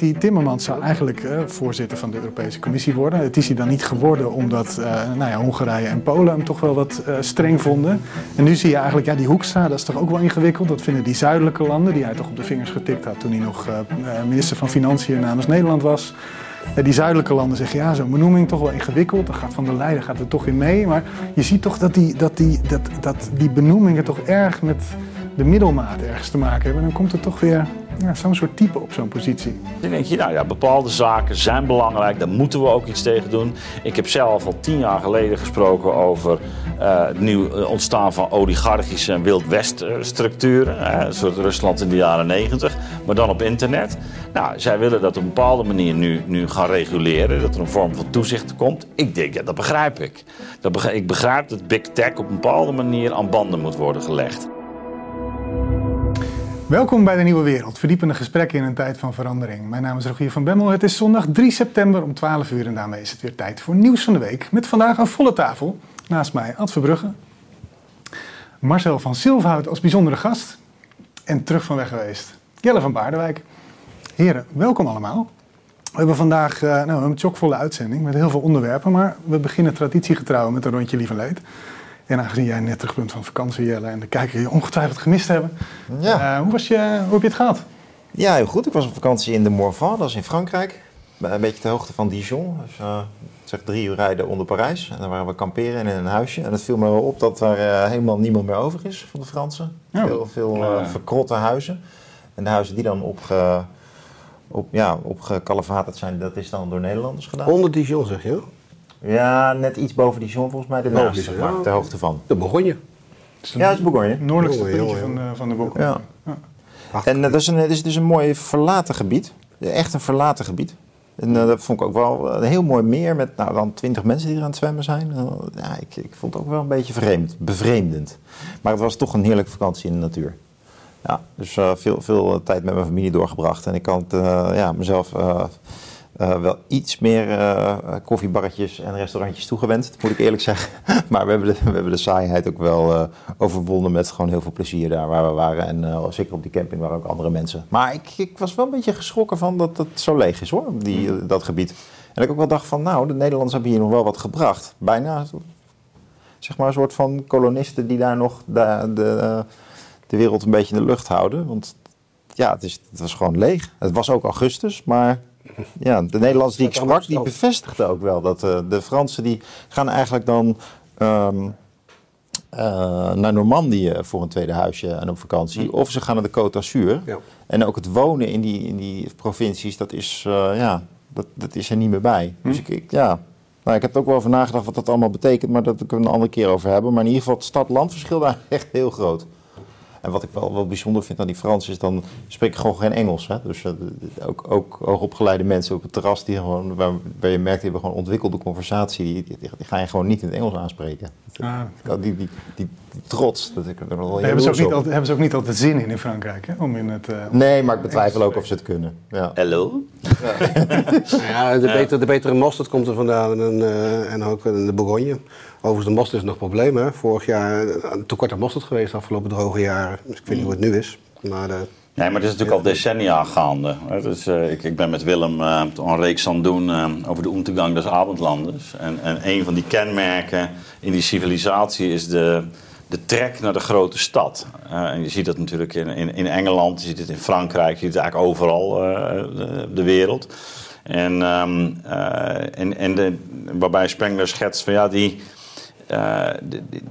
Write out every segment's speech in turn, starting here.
die Timmermans zou eigenlijk eh, voorzitter van de Europese Commissie worden. Het is hij dan niet geworden omdat uh, nou ja, Hongarije en Polen hem toch wel wat uh, streng vonden. En nu zie je eigenlijk, ja, die Hoekstra, dat is toch ook wel ingewikkeld. Dat vinden die zuidelijke landen, die hij toch op de vingers getikt had toen hij nog minister van Financiën namens Nederland was. Die zuidelijke landen zeggen ja, zo'n benoeming toch wel ingewikkeld. Dan gaat Van der Leyen gaat er toch in mee. Maar je ziet toch dat die, dat die, dat, dat die benoemingen toch erg met de middelmaat ergens te maken hebben. En dan komt er toch weer ja, zo'n soort type op zo'n positie. Dan denk je, nou ja, bepaalde zaken zijn belangrijk, daar moeten we ook iets tegen doen. Ik heb zelf al tien jaar geleden gesproken over uh, het nieuw eh, ontstaan van oligarchische en structuren. een soort Rusland in de jaren negentig, maar dan op internet. Nou, zij willen dat op een bepaalde manier nu, nu gaan reguleren, dat er een vorm van toezicht komt. Ik denk, ja, dat begrijp ik. Dat ik begrijp dat big tech op een bepaalde manier aan banden moet worden gelegd. Welkom bij de Nieuwe Wereld, verdiepende gesprekken in een tijd van verandering. Mijn naam is Rogier van Bemmel. Het is zondag 3 september om 12 uur en daarmee is het weer tijd voor Nieuws van de Week. Met vandaag een volle tafel. Naast mij Ad Verbrugge, Marcel van Silverhout als bijzondere gast en terug van weg geweest, Jelle van Baardenwijk. Heren, welkom allemaal. We hebben vandaag uh, nou, een chockvolle uitzending met heel veel onderwerpen, maar we beginnen traditiegetrouw met een rondje lieve leed. En aangezien jij net terug bent van vakantie, Jelle, en de kijker je ongetwijfeld gemist hebben. Ja. Uh, hoe, was je, hoe heb je het gehad? Ja, heel goed. Ik was op vakantie in de Morvan, dat is in Frankrijk. Een beetje ter hoogte van Dijon. Dus, uh, zeg drie uur rijden onder Parijs. En dan waren we kamperen in een huisje. En het viel me wel op dat er uh, helemaal niemand meer over is van de Fransen. Ja. Veel, veel verkrotte huizen. En de huizen die dan opge, op, ja, zijn, dat is dan door Nederlanders gedaan. Onder Dijon zeg je? Ja, net iets boven Dijon volgens mij. De naast, zeg maar, ter hoogte van. De Bourgogne. Ja, dat is Bourgogne. Noordelijkste puntje van, de, van de Bourgogne. Ja. ja. En dat is, een, het is dus een mooi verlaten gebied. Echt een verlaten gebied. En uh, dat vond ik ook wel een heel mooi meer met nou, dan twintig mensen die er aan het zwemmen zijn. Uh, ja, ik, ik vond het ook wel een beetje vreemd, bevreemdend. Maar het was toch een heerlijke vakantie in de natuur. Ja, dus uh, veel, veel tijd met mijn familie doorgebracht. En ik kan het ja, mezelf uh, wel iets meer uh, koffiebarretjes en restaurantjes toegewend, moet ik eerlijk zeggen. maar we hebben de, we hebben de saaiheid ook wel uh, overwonnen met gewoon heel veel plezier daar waar we waren. En zeker op die camping waren ook andere mensen. Maar ik, ik was wel een beetje geschrokken van dat het zo leeg is hoor, die, mm. dat gebied. En ik ook wel dacht van nou, de Nederlanders hebben hier nog wel wat gebracht. Bijna zeg maar een soort van kolonisten die daar nog de, de, de wereld een beetje in de lucht houden. Want ja, het, is, het was gewoon leeg. Het was ook augustus, maar ja, de Nederlanders die ik sprak, die bevestigden ook wel dat uh, de Fransen die gaan eigenlijk dan um, uh, naar Normandië voor een tweede huisje en op vakantie. Hm. Of ze gaan naar de Côte d'Azur. Ja. En ook het wonen in die, in die provincies, dat is, uh, ja, dat, dat is er niet meer bij. Hm. Dus ik, ik, ja, nou, ik heb er ook wel over nagedacht wat dat allemaal betekent, maar dat kunnen we een andere keer over hebben. Maar in ieder geval het stad-landverschil daar echt heel groot. En wat ik wel, wel bijzonder vind aan die Fransen is dan spreken gewoon geen Engels. Hè? Dus uh, ook, ook hoogopgeleide mensen op het terras die gewoon, waar, waar je merkt, die hebben gewoon ontwikkelde conversatie. Die, die, die, ga je gewoon niet in het Engels aanspreken. Ah, die, die, die, trots, dat ik er wel heel hebben ze, ook niet altijd, hebben ze ook niet altijd zin in in Frankrijk, hè? Om in het, uh, nee, maar ik betwijfel ook of ze het kunnen. Ja. Hallo? Ja. ja, de, betere, de betere mosterd komt er vandaan en, uh, en ook in de Bourgogne. Overigens, de mosterd is nog een probleem. Hè? Vorig jaar een tekort aan mosterd geweest de afgelopen droge jaren. Dus ik weet niet hoe het nu is. Maar, uh, nee, maar het is natuurlijk al decennia gaande. Dus, ik, ik, ben met Willem uh, een reeks aan het doen over de ondergang des Abendlanders. En, en een van die kenmerken in die civilisatie is de, de trek naar de grote stad. en je ziet dat natuurlijk in, in, in, Engeland, je ziet het in Frankrijk, je ziet het eigenlijk overal de, de wereld. En, um, en, en de, waarbij Spengler schetst van ja, die uh,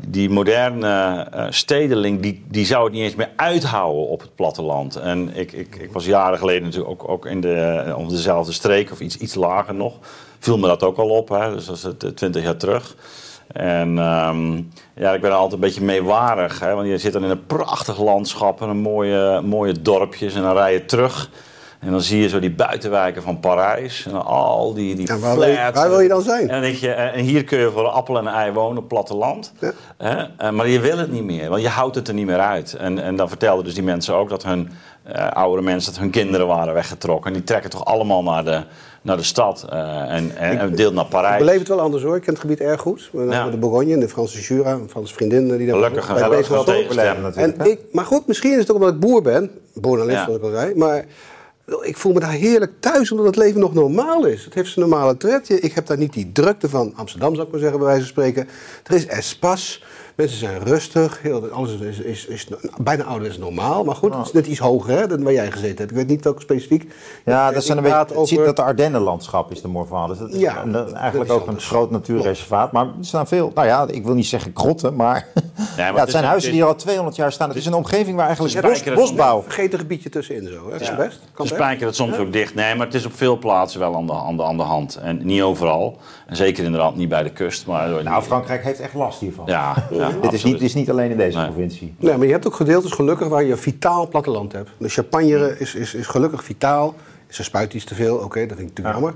die, moderne uh, stedeling, die, die zou het niet eens meer uithouden op het platteland. En ik, ik, ik was jaren geleden natuurlijk ook, ook in de, uh, dezelfde streek, of iets, iets lager nog. Viel me dat ook al op, hè? dus dat is het twintig jaar terug. En um, ja, ik ben er altijd een beetje meewarig, hè? want je zit dan in een prachtig landschap en een mooie, mooie dorpjes en dan rij je terug... En dan zie je zo die buitenwijken van Parijs. En al die, die waar, wil je, waar, wil je, dan zijn? En, dan denk je, eh, en hier kun je voor een appel en een ei wonen op platteland. Ja. Eh, maar je wil het niet meer, want je houdt het er niet meer uit. En, en dan vertelden dus die mensen ook dat hun uh, oudere mensen, dat hun kinderen waren weggetrokken. En die trekken toch allemaal naar de, naar de stad uh, en, en, en deel naar Parijs. Ik beleef het wel anders hoor. Ik ken het gebied erg goed. We ja. de Bourgogne en de Franse Jura, een Franse vriendin die daar Gelukkig een wel tegen Maar goed, misschien is het ook omdat ik boer ben. Boer naar ja. wat ik al zei. Maar Ik voel me daar heerlijk thuis, omdat het leven nog normaal is. Het heeft zijn normale tred. Ik heb daar niet die drukte van Amsterdam, zou ik maar zeggen, bij wijze van spreken. Er is espas. Mensen zijn rustig. Heel, alles is, is, is, is bijna ouderwets normaal. Maar goed, het is net iets hoger hè, dan waar jij gezeten hebt. Ik weet niet welke specifiek. Ja, dat, zijn een beetje, het ziet over- dat de Ardennenlandschap is de Morvan. Dus dat is Ja, een- dat eigenlijk is ook een groot natuurreservaat. Maar er staan veel, nou ja, ik wil niet zeggen grotten, maar, ja, het het is- zijn het huizen is- die al 200 jaar staan. Het is een omgeving waar eigenlijk bos, het bosbouw... Vergeten gebiedje tussenin zo. Hè? Dat is best. Kan Ze best. spijkeren het soms ook dicht. Nee, maar het is op veel plaatsen wel aan de, aan de, aan de hand. En niet overal. En zeker inderdaad niet bij de kust. Maar Nou, Frankrijk heeft echt last hiervan. Ja, ja dit, is niet, dit is niet alleen in deze Nee. provincie. Nee, maar je hebt ook gedeeltes gelukkig waar je een vitaal platteland hebt. De Champagne is, is, is gelukkig vitaal. Ze spuit iets te veel, oké, dat vind ik natuurlijk jammer.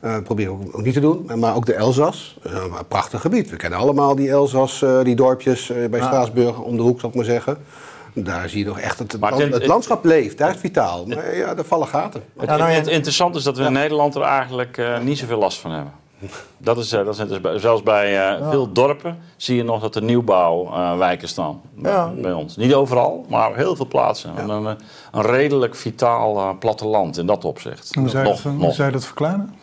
Eh probeer ik ook, ook niet te doen. Maar ook de Elzas, eh, een prachtig gebied. We kennen allemaal die Elzas, eh, die dorpjes eh, bij Straatsburg om de hoek, zal ik maar zeggen. Daar zie je nog echt dat het, het- land- het het- landschap leeft, daar is het vitaal. Maar ja, er vallen gaten. Het, nou het interessante is dat we in Nederland er eigenlijk eh, niet zoveel last van hebben. Dat is, eh, dat is zelfs bij eh, veel dorpen zie je nog dat er nieuwbouwwijken staan bij, Ja. bij ons. Niet overal, maar heel veel plaatsen. En Een, eh, een redelijk vitaal platteland in dat opzicht. Hoe zou, je nog, dat, hoe nog. zou je dat verklaren?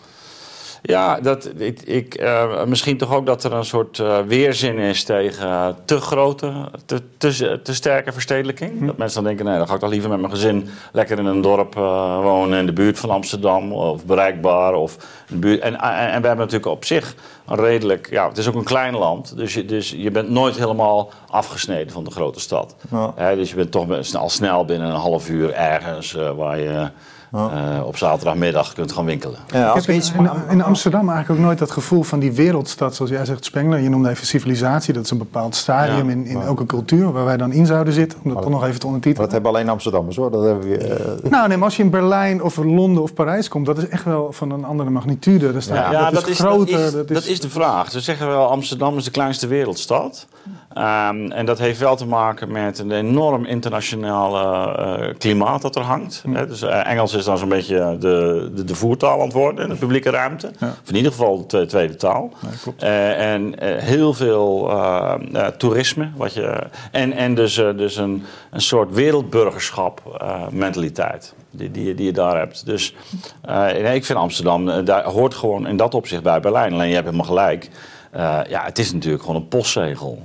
Ja, dat, ik, ik, eh, misschien toch ook dat er een soort eh, weerzin is tegen te grote, te, te, te sterke verstedelijking. Dat mensen dan denken, nee, dan ga ik toch liever met mijn gezin lekker in een dorp eh, wonen in de buurt van Amsterdam of bereikbaar. Of de buurt. En, en, en we hebben natuurlijk op zich een redelijk, ja, het is ook een klein land, dus je, dus je bent nooit helemaal afgesneden van de grote stad. Ja. Dus je bent toch al snel binnen een half uur ergens waar je eh, op zaterdagmiddag kunt gaan winkelen. Ja, Ik heb in, iets- in, in Amsterdam eigenlijk ook nooit dat gevoel van die wereldstad, zoals jij zegt, Spengler. Je noemde even civilisatie, dat is een bepaald stadium Ja. in, in elke cultuur waar wij dan in zouden zitten. Om dat toch nog even te ondertitelen. dat hebben alleen Amsterdammers hoor. Dat hebben we, eh, Nou, nee, maar als je in Berlijn of Londen of Parijs komt, dat is echt wel van een andere magnitude. Dat, staat, Ja, dat, is groter. Dat is, dat is de vraag. Ze zeggen wel, Amsterdam is de kleinste wereldstad. Ehm, en dat heeft wel te maken met een enorm internationale eh, klimaat dat er hangt. Dus eh, Engels is dan zo'n beetje de, de, de voertaal aan het worden in de publieke ruimte. Of in ieder geval de twe- tweede taal. Eh, en eh, heel veel eh, eh, toerisme. Wat je, en en dus, eh, dus een, een soort wereldburgerschap eh, mentaliteit. Die, die, je- die je daar hebt. Dus eh, nee, ik vind Amsterdam, eh, daar hoort gewoon in dat opzicht bij Berlijn. Alleen je hebt helemaal gelijk. Eh, ja, het is natuurlijk gewoon een postzegel.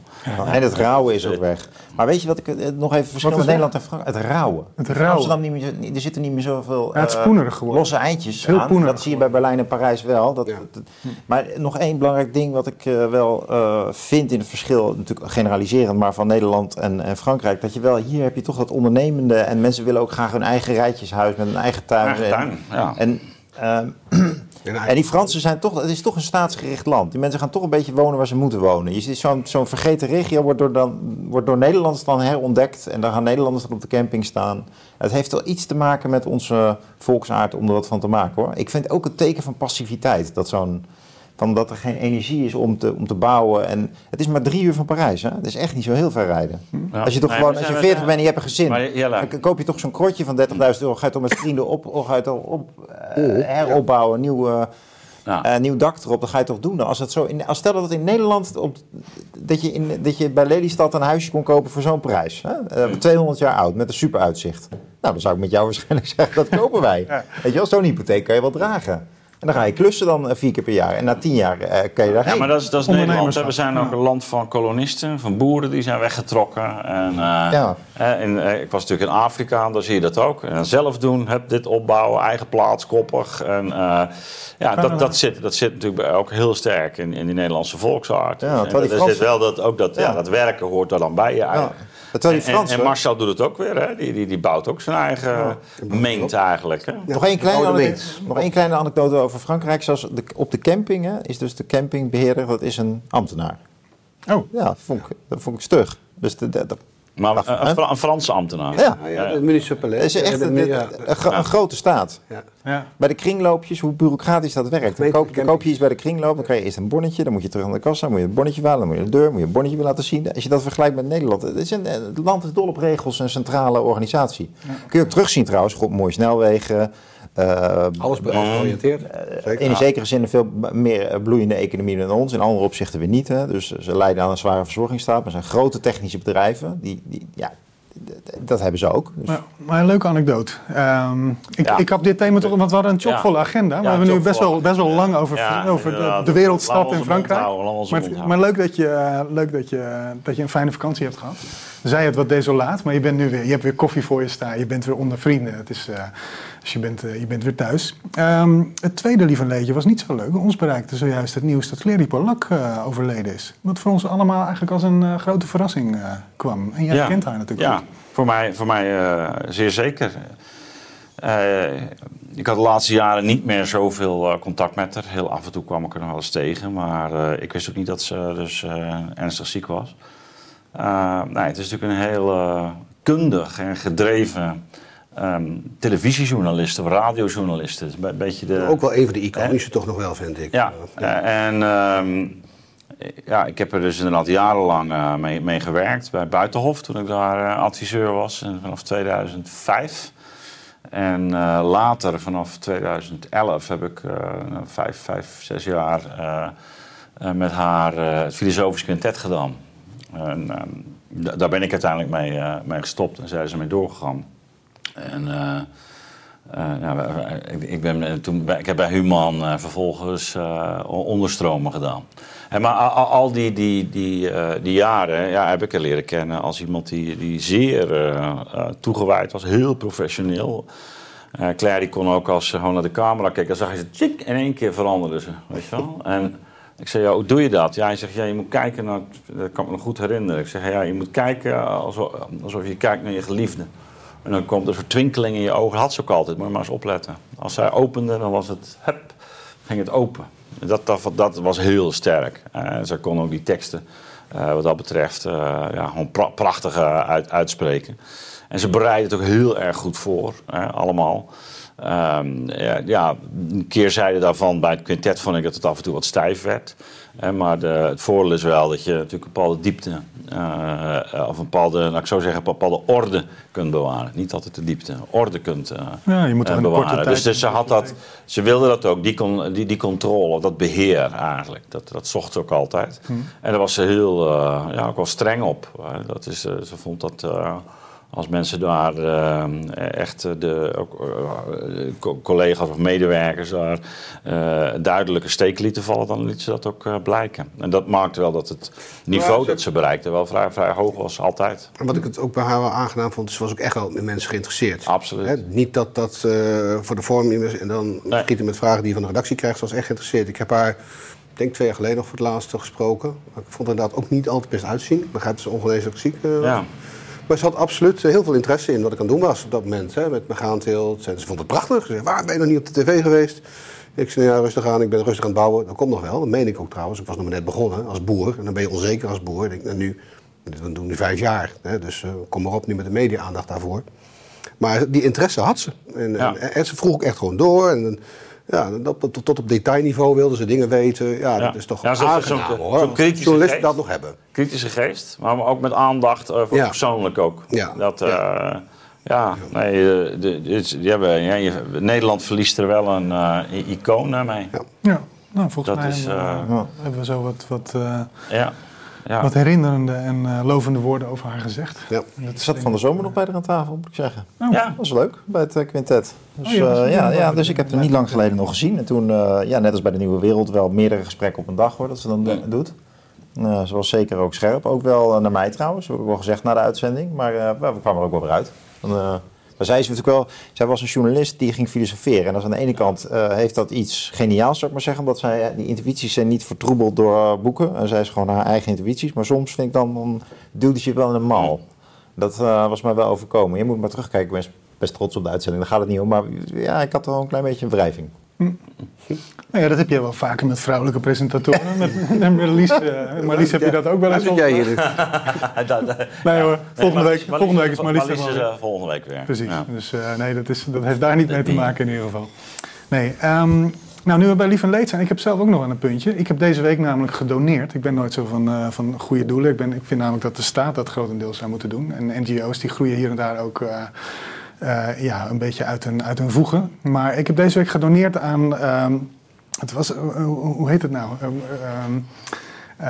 En het rauwen is ook weg. Maar weet je wat ik eh, nog even verschil Wat met is Nederland en Frankrijk? Het rauwen. Het In rauwen. Amsterdam niet meer, er zitten niet meer zoveel Ja, het is eh, geworden. losse eindjes heel aan. Dat zie je bij Berlijn en Parijs wel. Dat, Ja. dat- maar nog één belangrijk ding wat ik eh, wel eh, vind in het verschil, natuurlijk generaliserend, maar van Nederland en, en Frankrijk, dat je wel, hier heb je toch dat ondernemende en mensen willen ook graag hun eigen rijtjeshuis met een eigen tuin. Eigen tuin, en, ja. en, ehm, en die Fransen zijn toch, het is toch een staatsgericht land. Die mensen gaan toch een beetje wonen waar ze moeten wonen. Je ziet zo'n zo'n vergeten regio wordt door, dan, wordt door Nederlanders dan herontdekt. En dan gaan Nederlanders dan op de camping staan. Het heeft wel iets te maken met onze volksaard om er wat van te maken hoor. Ik vind het ook een teken van passiviteit. Dat zo'n van dat er geen energie is om te, om te bouwen. En het is maar drie uur van Parijs. Hè? Het is echt niet zo heel ver rijden. Ja. Als je toch Nee, gewoon, als je zijn- 40 bent en je hebt een gezin, Maar dan koop je toch zo'n krotje van 30.000 euro. Ga je toch met vrienden op, of ga je toch op, eh, heropbouwen, nieuw, eh, Ja. eh, nieuw dak erop. Dan ga je toch doen. Als het zo in, als stel dat het in Nederland op, dat, je in, dat je bij Lelystad een huisje kon kopen voor zo'n prijs. Hè? Eh, 200 jaar oud met een super uitzicht. Nou, dan zou ik met jou waarschijnlijk zeggen dat kopen wij. Weet je wel, zo'n hypotheek kan je wel dragen. En dan ga je klussen dan eh, vier keer per jaar. En na tien jaar eh, kan je daar Ja, heen. maar dat is, dat is Nederland. We zijn ook een land van kolonisten, van boeren die zijn weggetrokken. En, eh, Ja. in, eh, ik was natuurlijk in Afrika, daar zie je dat ook. En zelf doen, heb dit opbouwen, eigen plaats, koppig. En, eh, ja, dat, dat, zit, dat zit natuurlijk ook heel sterk in, in die Nederlandse volksaard. Ja, en die er zit wel dat, ook dat, ja. Ja. dat werken hoort er dan bij je eigenlijk. Terwijl die En- en, Marcel doet het ook weer, hè? Die, die, die bouwt ook zijn eigen meent eigenlijk. Hè? Nog één, kleine anekdote, mens. nog één kleine anekdote over Frankrijk. Zoals de, op de camping hè, is dus de campingbeheerder, dat is een ambtenaar. Oh, Ja, dat vond ik, dat vond ik stug. Dus de, de, de- Maar Wacht, een, een, Fra- een Franse ambtenaar. ja, Ah, ja, de dat is echt een, Ja, ja. een, gro- een grote staat. Ja. ja. Bij de kringloopjes, hoe bureaucratisch dat werkt. Dan koop, dan koop je iets bij de kringloop, dan krijg je eerst een bonnetje. Dan moet je terug aan de kassa, dan moet je een bonnetje halen. Dan moet je naar de deur, moet je een bonnetje weer laten zien. Als je dat vergelijkt met Nederland. Het, is een, het land is dol op regels en centrale organisatie. Kun je ook terugzien trouwens. Goed, mooie snelwegen. Eh, Alles georiënteerd. Zeker. in zekere zin een veel meer eh, bloeiende economie dan ons. In andere opzichten weer niet. Hè. Dus ze leiden aan een zware verzorgingsstaat. Maar zijn grote technische bedrijven. Die, die, ja, dat hebben ze ook. Dus, Maar, maar een leuke anekdote. Ehm, ik, Ja. ik had dit thema toch, want we hadden een chockvolle Ja. agenda. Ja, we hebben nu best wel, best wel lang over, Ja, over de, wereldstad in Frankrijk. houden, Maar, het- maar leuk, dat je, eh, leuk dat, je, dat je een fijne vakantie hebt gehad. Zij het wat desolaat, maar je, bent nu weer, je hebt weer koffie voor je staan. Je bent weer onder vrienden. Het is, eh, dus je bent, eh, je bent weer thuis. Ehm, het tweede lieve leedje was niet zo leuk. Ons bereikte zojuist het nieuws dat Clary Polak eh, overleden is. Wat voor ons allemaal eigenlijk als een eh, grote verrassing kwam. En jij Ja. kent haar natuurlijk Ja, goed. voor mij, voor mij zeer zeker. Ik had de laatste jaren niet meer zoveel contact met haar. Heel af en toe kwam ik er nog wel eens tegen. Maar ik wist ook niet dat ze dus ernstig ziek was. Nee, het is natuurlijk een heel kundig en gedreven ehm, televisiejournalist of radiojournalist. Het is een beetje de, Ook wel een van de iconische toch nog wel, vind ik. ja, Eh, eh, en ehm, ja, ik heb er dus inderdaad jarenlang eh, mee, mee gewerkt bij Buitenhof toen ik daar eh, adviseur was en vanaf 2005. En eh, later, vanaf 2011, heb ik eh, nou, vijf, vijf, zes jaar eh, eh, met haar eh, het filosofisch quintet gedaan. En, ehm, da- daar ben ik uiteindelijk mee, eh, mee gestopt en zij is ermee doorgegaan. En eh, eh, ja, ik, ben, eh, toen, ik heb bij Human vervolgens onderstromen gedaan. En maar al, die, die, die, jaren ja, heb ik haar leren kennen als iemand die, die zeer toegewijd was, heel professioneel. Claire die kon ook als ze gewoon naar de camera keek, dan zag je ze tjik, in één keer veranderde ze. Weet je wel? En ik zei, ja, hoe doe je dat? Ja, hij zegt, ja, je moet kijken naar, dat kan ik me nog goed herinneren. Ik zeg, ja, je moet kijken alsof, alsof je kijkt naar je geliefde. En dan komt er zo'n twinkeling in je ogen. Had ze ook altijd, moet je maar eens opletten. Als zij opende, dan was het, hup, ging het open. Dat, dat, dat was heel sterk. En zij kon ook die teksten, eh, wat dat betreft, eh, ja, gewoon pra- prachtig eh, uit, uitspreken. En ze bereidde het ook heel erg goed voor, allemaal. Ehm, ja, ja, een keerzijde daarvan bij het quintet vond ik dat het af en toe wat stijf werd. Maar de, het voordeel is wel dat je natuurlijk een bepaalde diepte, eh, of een bepaalde, laat ik zo zeggen, een bepaalde orde kunt bewaren. Niet altijd de diepte, orde kunt eh, Ja, je moet korte bewaren. tijd- Dus, dus ze, had dat, ze wilde dat ook, die, con, die, die controle, dat beheer eigenlijk. Dat, dat zocht ze ook altijd. Hm. En daar was ze heel, ja, ook wel streng op. Dat is, ze vond dat als mensen daar eh, echt de ook, eh, co- collega's of medewerkers daar eh, duidelijke steek lieten vallen, dan liet ze dat ook blijken. En dat maakte wel dat het niveau dat ze bereikte wel vrij, vrij hoog was, altijd. En wat ik het ook bij haar wel aangenaam vond, ze was ook echt wel in mensen geïnteresseerd. Absoluut. Hè, niet dat dat voor de vorm is en dan Nee. schieten met vragen die je van de redactie krijgt. Ze was echt geïnteresseerd. Ik heb haar, ik denk twee jaar geleden nog voor het laatste gesproken. Ik vond haar inderdaad ook niet altijd best uitzien. Ik begrijp dat ze ongeneeslijk ziek was. Ja. Maar ze had absoluut heel veel interesse in wat ik aan het doen was op dat moment. Hè, met mijn gaanteelt. Ze ze vond het prachtig. Ze zei, waar ben je nog niet op de tv geweest? Ik zei, ja, rustig aan. Ik ben rustig aan het bouwen. Dat komt nog wel. Dat meen ik ook trouwens. Ik was nog maar net begonnen als boer. En dan ben je onzeker als boer. Ik denk, nou nu, we doen nu vijf jaar. Hè, dus eh, kom maar op nu met de media-aandacht daarvoor. Maar die interesse had ze. En, Ja. en, en ze vroeg ook echt gewoon door. En, ja, dat, tot, tot op detailniveau wilde ze dingen weten. Ja, Ja. dat is toch Ja, aangenaam zo'n- hoor. zo'n kritische geest. dat nog hebben. kritische geest, maar ook met aandacht eh, voor Ja. persoonlijk ook. Ja. Dat, eh, ja. nee, eh, de, hebben, Nederland verliest er wel een eh, icoon eh, mee. Ja. Ja, nou, volgens Dat mij is, hebben, we, eh, Ja. hebben we zo wat, wat, eh, Ja. Ja. wat herinnerende en eh, lovende woorden over haar gezegd. Ja. En dat zat van de zomer nog bij haar aan tafel, moet ik zeggen. Oh, Ja. Dat was leuk, bij het eh, quintet. Dus, Oh, was eh, ja, ja, dus ik heb het niet lang geleden nog gezien. En toen, eh, ja, net als bij de Nieuwe Wereld, wel meerdere gesprekken op een dag hoor, dat ze dan doet. Ze was zeker ook scherp. Ook wel naar mij trouwens, heb ik ook wel gezegd na de uitzending. Maar eh, we kwamen er ook wel weer uit. Dan, eh, maar zij is natuurlijk wel, zij was een journalist die ging filosoferen. En aan de ene kant eh, heeft dat iets geniaals, zou ik maar zeggen. Omdat zij, eh, die intuïties zijn niet vertroebeld door boeken. En zij is gewoon haar eigen intuïties. Maar soms vind ik dan, dan duwde je wel in een mal. Dat eh, was mij wel overkomen. Je moet maar terugkijken. Ik ben best trots op de uitzending. Daar gaat het niet om. Maar ja, ik had wel een klein beetje een wrijving. Nou ja, dat heb je wel vaker met vrouwelijke presentatoren. met, met Marlies, eh, Marlies heb je dat ook wel eens. op- jij hier. Dat- dat- Nee hoor, volgende Nee, week, volgende week is Marlies er Marlies is eh, volgende week weer. Precies, Ja. dus eh, nee, dat, is, dat heeft daar niet mee te maken in ieder geval. Nee, ehm, nou nu we bij Lief en Leed zijn, ik heb zelf ook nog wel een puntje. Ik heb deze week namelijk gedoneerd. Ik ben nooit zo van, eh, van goede doelen. Ik, ben, ik vind namelijk dat de staat dat grotendeels zou moeten doen. En NGO's die groeien hier en daar ook eh, eh, ja, een beetje uit hun, uit hun voegen. Maar ik heb deze week gedoneerd aan, ehm, het was, eh, hoe heet het nou? Ehm, ehm, Uh,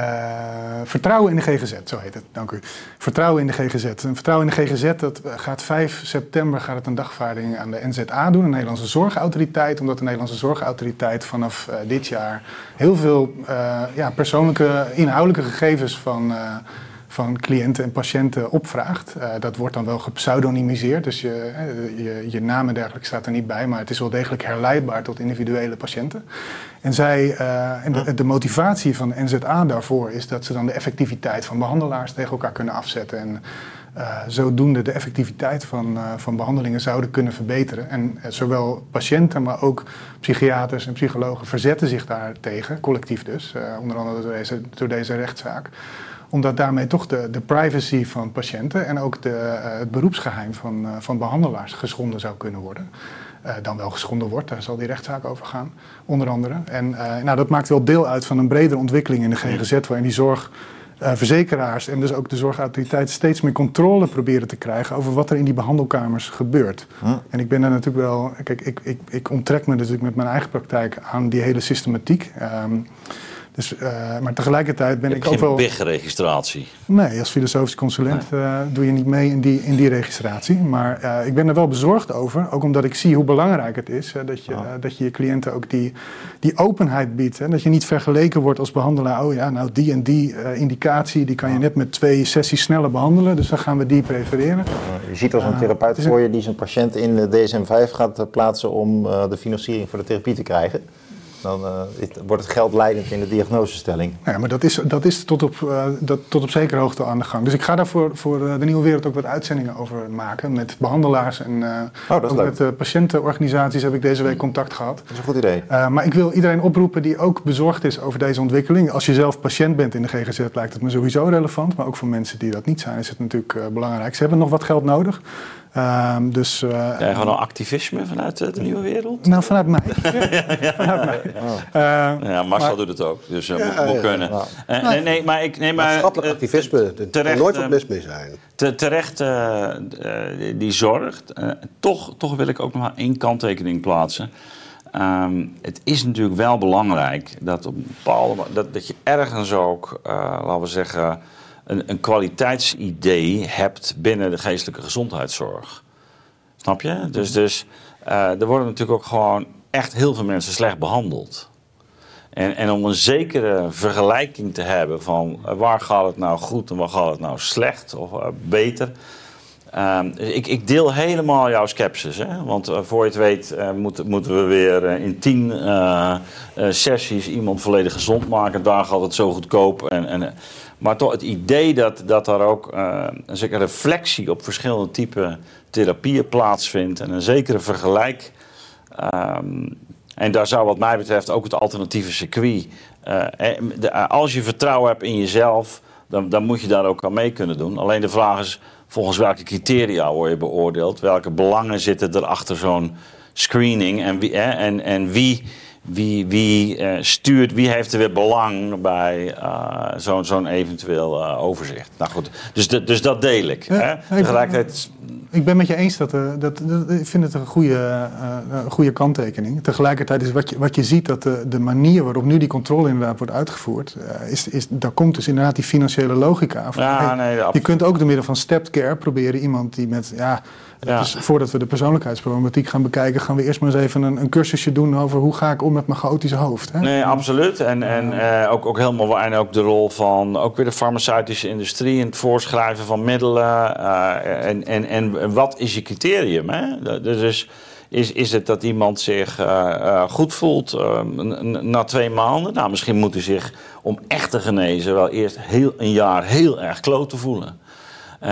vertrouwen in de GGZ, zo heet het. Dank u. Vertrouwen in de GGZ. En vertrouwen in de GGZ, dat gaat 5 september gaat het een dagvaarding aan de NZA doen, de Nederlandse Zorgautoriteit, omdat de Nederlandse Zorgautoriteit vanaf dit jaar heel veel ja, persoonlijke, inhoudelijke gegevens van van cliënten en patiënten opvraagt. Uh, dat wordt dan wel gepseudonymiseerd, dus je, je, je, naam en dergelijke staat er niet bij, maar het is wel degelijk herleidbaar tot individuele patiënten. En, zij, uh, en de, de, motivatie van NZA daarvoor is dat ze dan de effectiviteit van behandelaars tegen elkaar kunnen afzetten. En uh, zodoende de effectiviteit van, van behandelingen zouden kunnen verbeteren. En zowel patiënten, maar ook psychiaters en psychologen verzetten zich daartegen, collectief dus, onder andere door deze, door deze rechtszaak omdat daarmee toch de, de privacy van patiënten en ook de, uh, het beroepsgeheim van, uh, van behandelaars geschonden zou kunnen worden. Uh, dan wel geschonden wordt, daar zal die rechtszaak over gaan, onder andere. En nou, dat maakt wel deel uit van een bredere ontwikkeling in de GGZ, waarin die zorgverzekeraars en dus ook de zorgautoriteit steeds meer controle proberen te krijgen over wat er in die behandelkamers gebeurt. En ik ben er natuurlijk wel, kijk, ik, ik, ik onttrek me natuurlijk met mijn eigen praktijk aan die hele systematiek. Um, dus, uh, maar tegelijkertijd ben ik ook wel... geen registratie Nee, als filosofisch consulent uh, doe je niet mee in die, in die registratie. Maar uh, ik ben er wel bezorgd over, ook omdat ik zie hoe belangrijk het is... dat, je, dat je je cliënten ook die, die openheid biedt. Hè? Dat je niet vergeleken wordt als behandelaar... oh ja, nou die en die indicatie, die kan je net met twee sessies sneller behandelen... dus dan gaan we die prefereren. Je ziet als een therapeut voor je die zijn patiënt in de DSM-5 gaat plaatsen... om de financiering voor de therapie te krijgen dan uh, wordt het geld leidend in de diagnosestelling. Ja, maar dat is, dat is tot, op, uh, dat, tot op zekere hoogte aan de gang. Dus ik ga daar voor, voor eh, de Nieuwe Wereld ook wat uitzendingen over maken. Met behandelaars en oh, ook met patiëntenorganisaties heb ik deze week contact gehad. Dat is een goed idee. maar ik wil iedereen oproepen die ook bezorgd is over deze ontwikkeling. Als je zelf patiënt bent in de GGZ lijkt het me sowieso relevant. Maar ook voor mensen die dat niet zijn is het natuurlijk belangrijk. Ze hebben nog wat geld nodig. Um, dus, uh, ja, gewoon al activisme vanuit de nieuwe wereld? Nou, vanuit mij. vanuit mij. Oh. Uh, ja, Marcel maar, doet het ook, dus uh, ja, moet, moet kunnen. Uh, nee, nee, maar ik... Nee, maar, Maatschappelijk activisme, er terecht, nooit wat mis mee zijn. Te, terecht die zorgt. toch, toch wil ik ook nog maar één kanttekening plaatsen. Um, het is natuurlijk wel belangrijk dat, op bepaalde, dat, dat je ergens ook, laten we zeggen een, een kwaliteitsidee hebt binnen de geestelijke gezondheidszorg. Snap je? Dus, dus uh, er worden natuurlijk ook gewoon echt heel veel mensen slecht behandeld. En, en om een zekere vergelijking te hebben van uh, waar gaat het nou goed en waar gaat het nou slecht of uh, beter. Uh, ik, ik, deel helemaal jouw sceptisch. Hè? Want voor je het weet moeten, moeten we weer in tien sessies iemand volledig gezond maken. Daar gaat het zo goedkoop. En, en, maar toch het idee dat, dat daar ook uh, een zekere reflectie op verschillende typen therapieën plaatsvindt en een zekere vergelijk. Um, en daar zou wat mij betreft ook het alternatieve circuit. Uh, als je vertrouwen hebt in jezelf, dan, dan moet je daar ook aan mee kunnen doen. Alleen de vraag is volgens welke criteria word je beoordeeld? Welke belangen zitten er achter zo'n screening? En wie, en, en wie wie, wie uh, stuurt, wie heeft er weer belang bij uh, zo'n zo'n eventueel uh, overzicht. Nou goed, dus, de, dus dat deel ik. hè? Tegelijkertijd... Ik ben met je eens dat, dat, dat, ik vind het een goede, een goede kanttekening. Tegelijkertijd is wat je, wat je ziet dat de, de manier waarop nu die controle inderdaad wordt uitgevoerd, is, is, daar komt dus inderdaad die financiële logica van. Ja, nee, je kunt ook door middel van stepped care proberen iemand die met ja, ja. Dus voordat we de persoonlijkheidsproblematiek gaan bekijken, gaan we eerst maar eens even een, een cursusje doen over hoe ga ik om met mijn chaotische hoofd. Hè? Nee, absoluut. En, en uh, ook, ook helemaal en ook de rol van ook weer de farmaceutische industrie in het voorschrijven van middelen. Uh, en, en, en wat is je criterium? Hè? Dus is, is het dat iemand zich uh, goed voelt na twee maanden? Nou, misschien moet hij zich om echt te genezen wel eerst heel, een jaar heel erg kloot te voelen.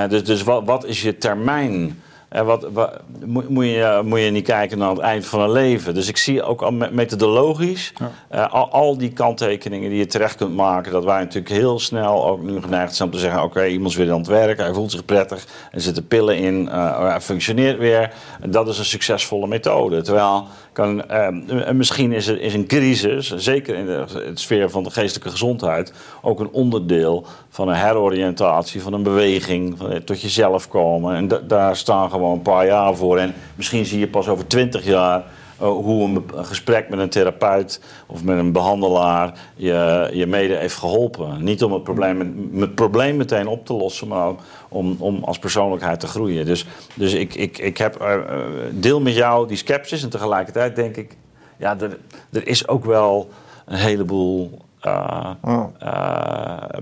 dus dus wat, wat is je termijn? En wat, wat moet, je, moet je niet kijken naar het eind van een leven. Dus ik zie ook al methodologisch uh, al, al, die kanttekeningen die je terecht kunt maken. Dat wij natuurlijk heel snel ook nu geneigd zijn om te zeggen: oké, iemand is weer aan het werk, hij voelt zich prettig, er zitten pillen in, uh, hij functioneert weer. Dat is een succesvolle methode. Terwijl kan, uh, misschien is, er, is een crisis, zeker in de, sfeer van de geestelijke gezondheid, ook een onderdeel van een heroriëntatie, van een beweging, van, tot jezelf komen. En daar staan gewoon een paar jaar voor. En misschien zie je pas over twintig jaar hoe een, gesprek met een therapeut of met een behandelaar je, je mede heeft geholpen. Niet om het probleem, het probleem meteen op te lossen, maar om, om als persoonlijkheid te groeien. Dus, dus ik, ik, ik heb eh, eh, deel met jou die sceptisch en tegelijkertijd denk ik, ja, er, er is ook wel een heleboel eh,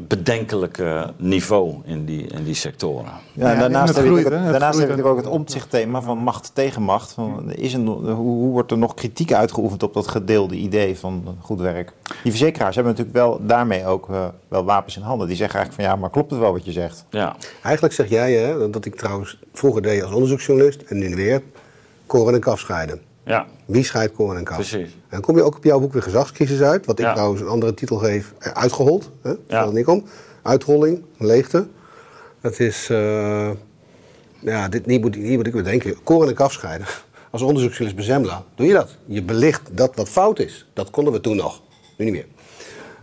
bedenkelijke niveau in die, in die sectoren. Ja, en daarnaast en heb je groeit, daarnaast heb natuurlijk ook het omzichtthema van macht tegen macht. Van, is er, hoe, hoe wordt er nog kritiek uitgeoefend op dat gedeelde idee van goed werk? Die verzekeraars hebben natuurlijk wel daarmee ook eh, wel wapens in handen. Die zeggen eigenlijk van ja, maar klopt het wel wat je zegt? Ja, Eigenlijk zeg jij, hè, dat ik trouwens vroeger deed als onderzoeksjournalist en nu weer koren en kaf scheiden. Ja, Wie scheidt koren en kaf? Precies. En dan kom je ook op jouw boek weer gezagscrisis uit, wat ik Ja. trouwens een andere titel geef, eh, uitgehold. Hè? Ja. Ja. niet om. Uitholling, leegte. Dat is, eh, ja, dit, niet moet, hier moet ik weer denken. Koren en kaf scheiden. Als onderzoeksjournalist bij Zembla doe je dat. Je belicht dat wat fout is. Dat konden we toen nog. Nu niet meer.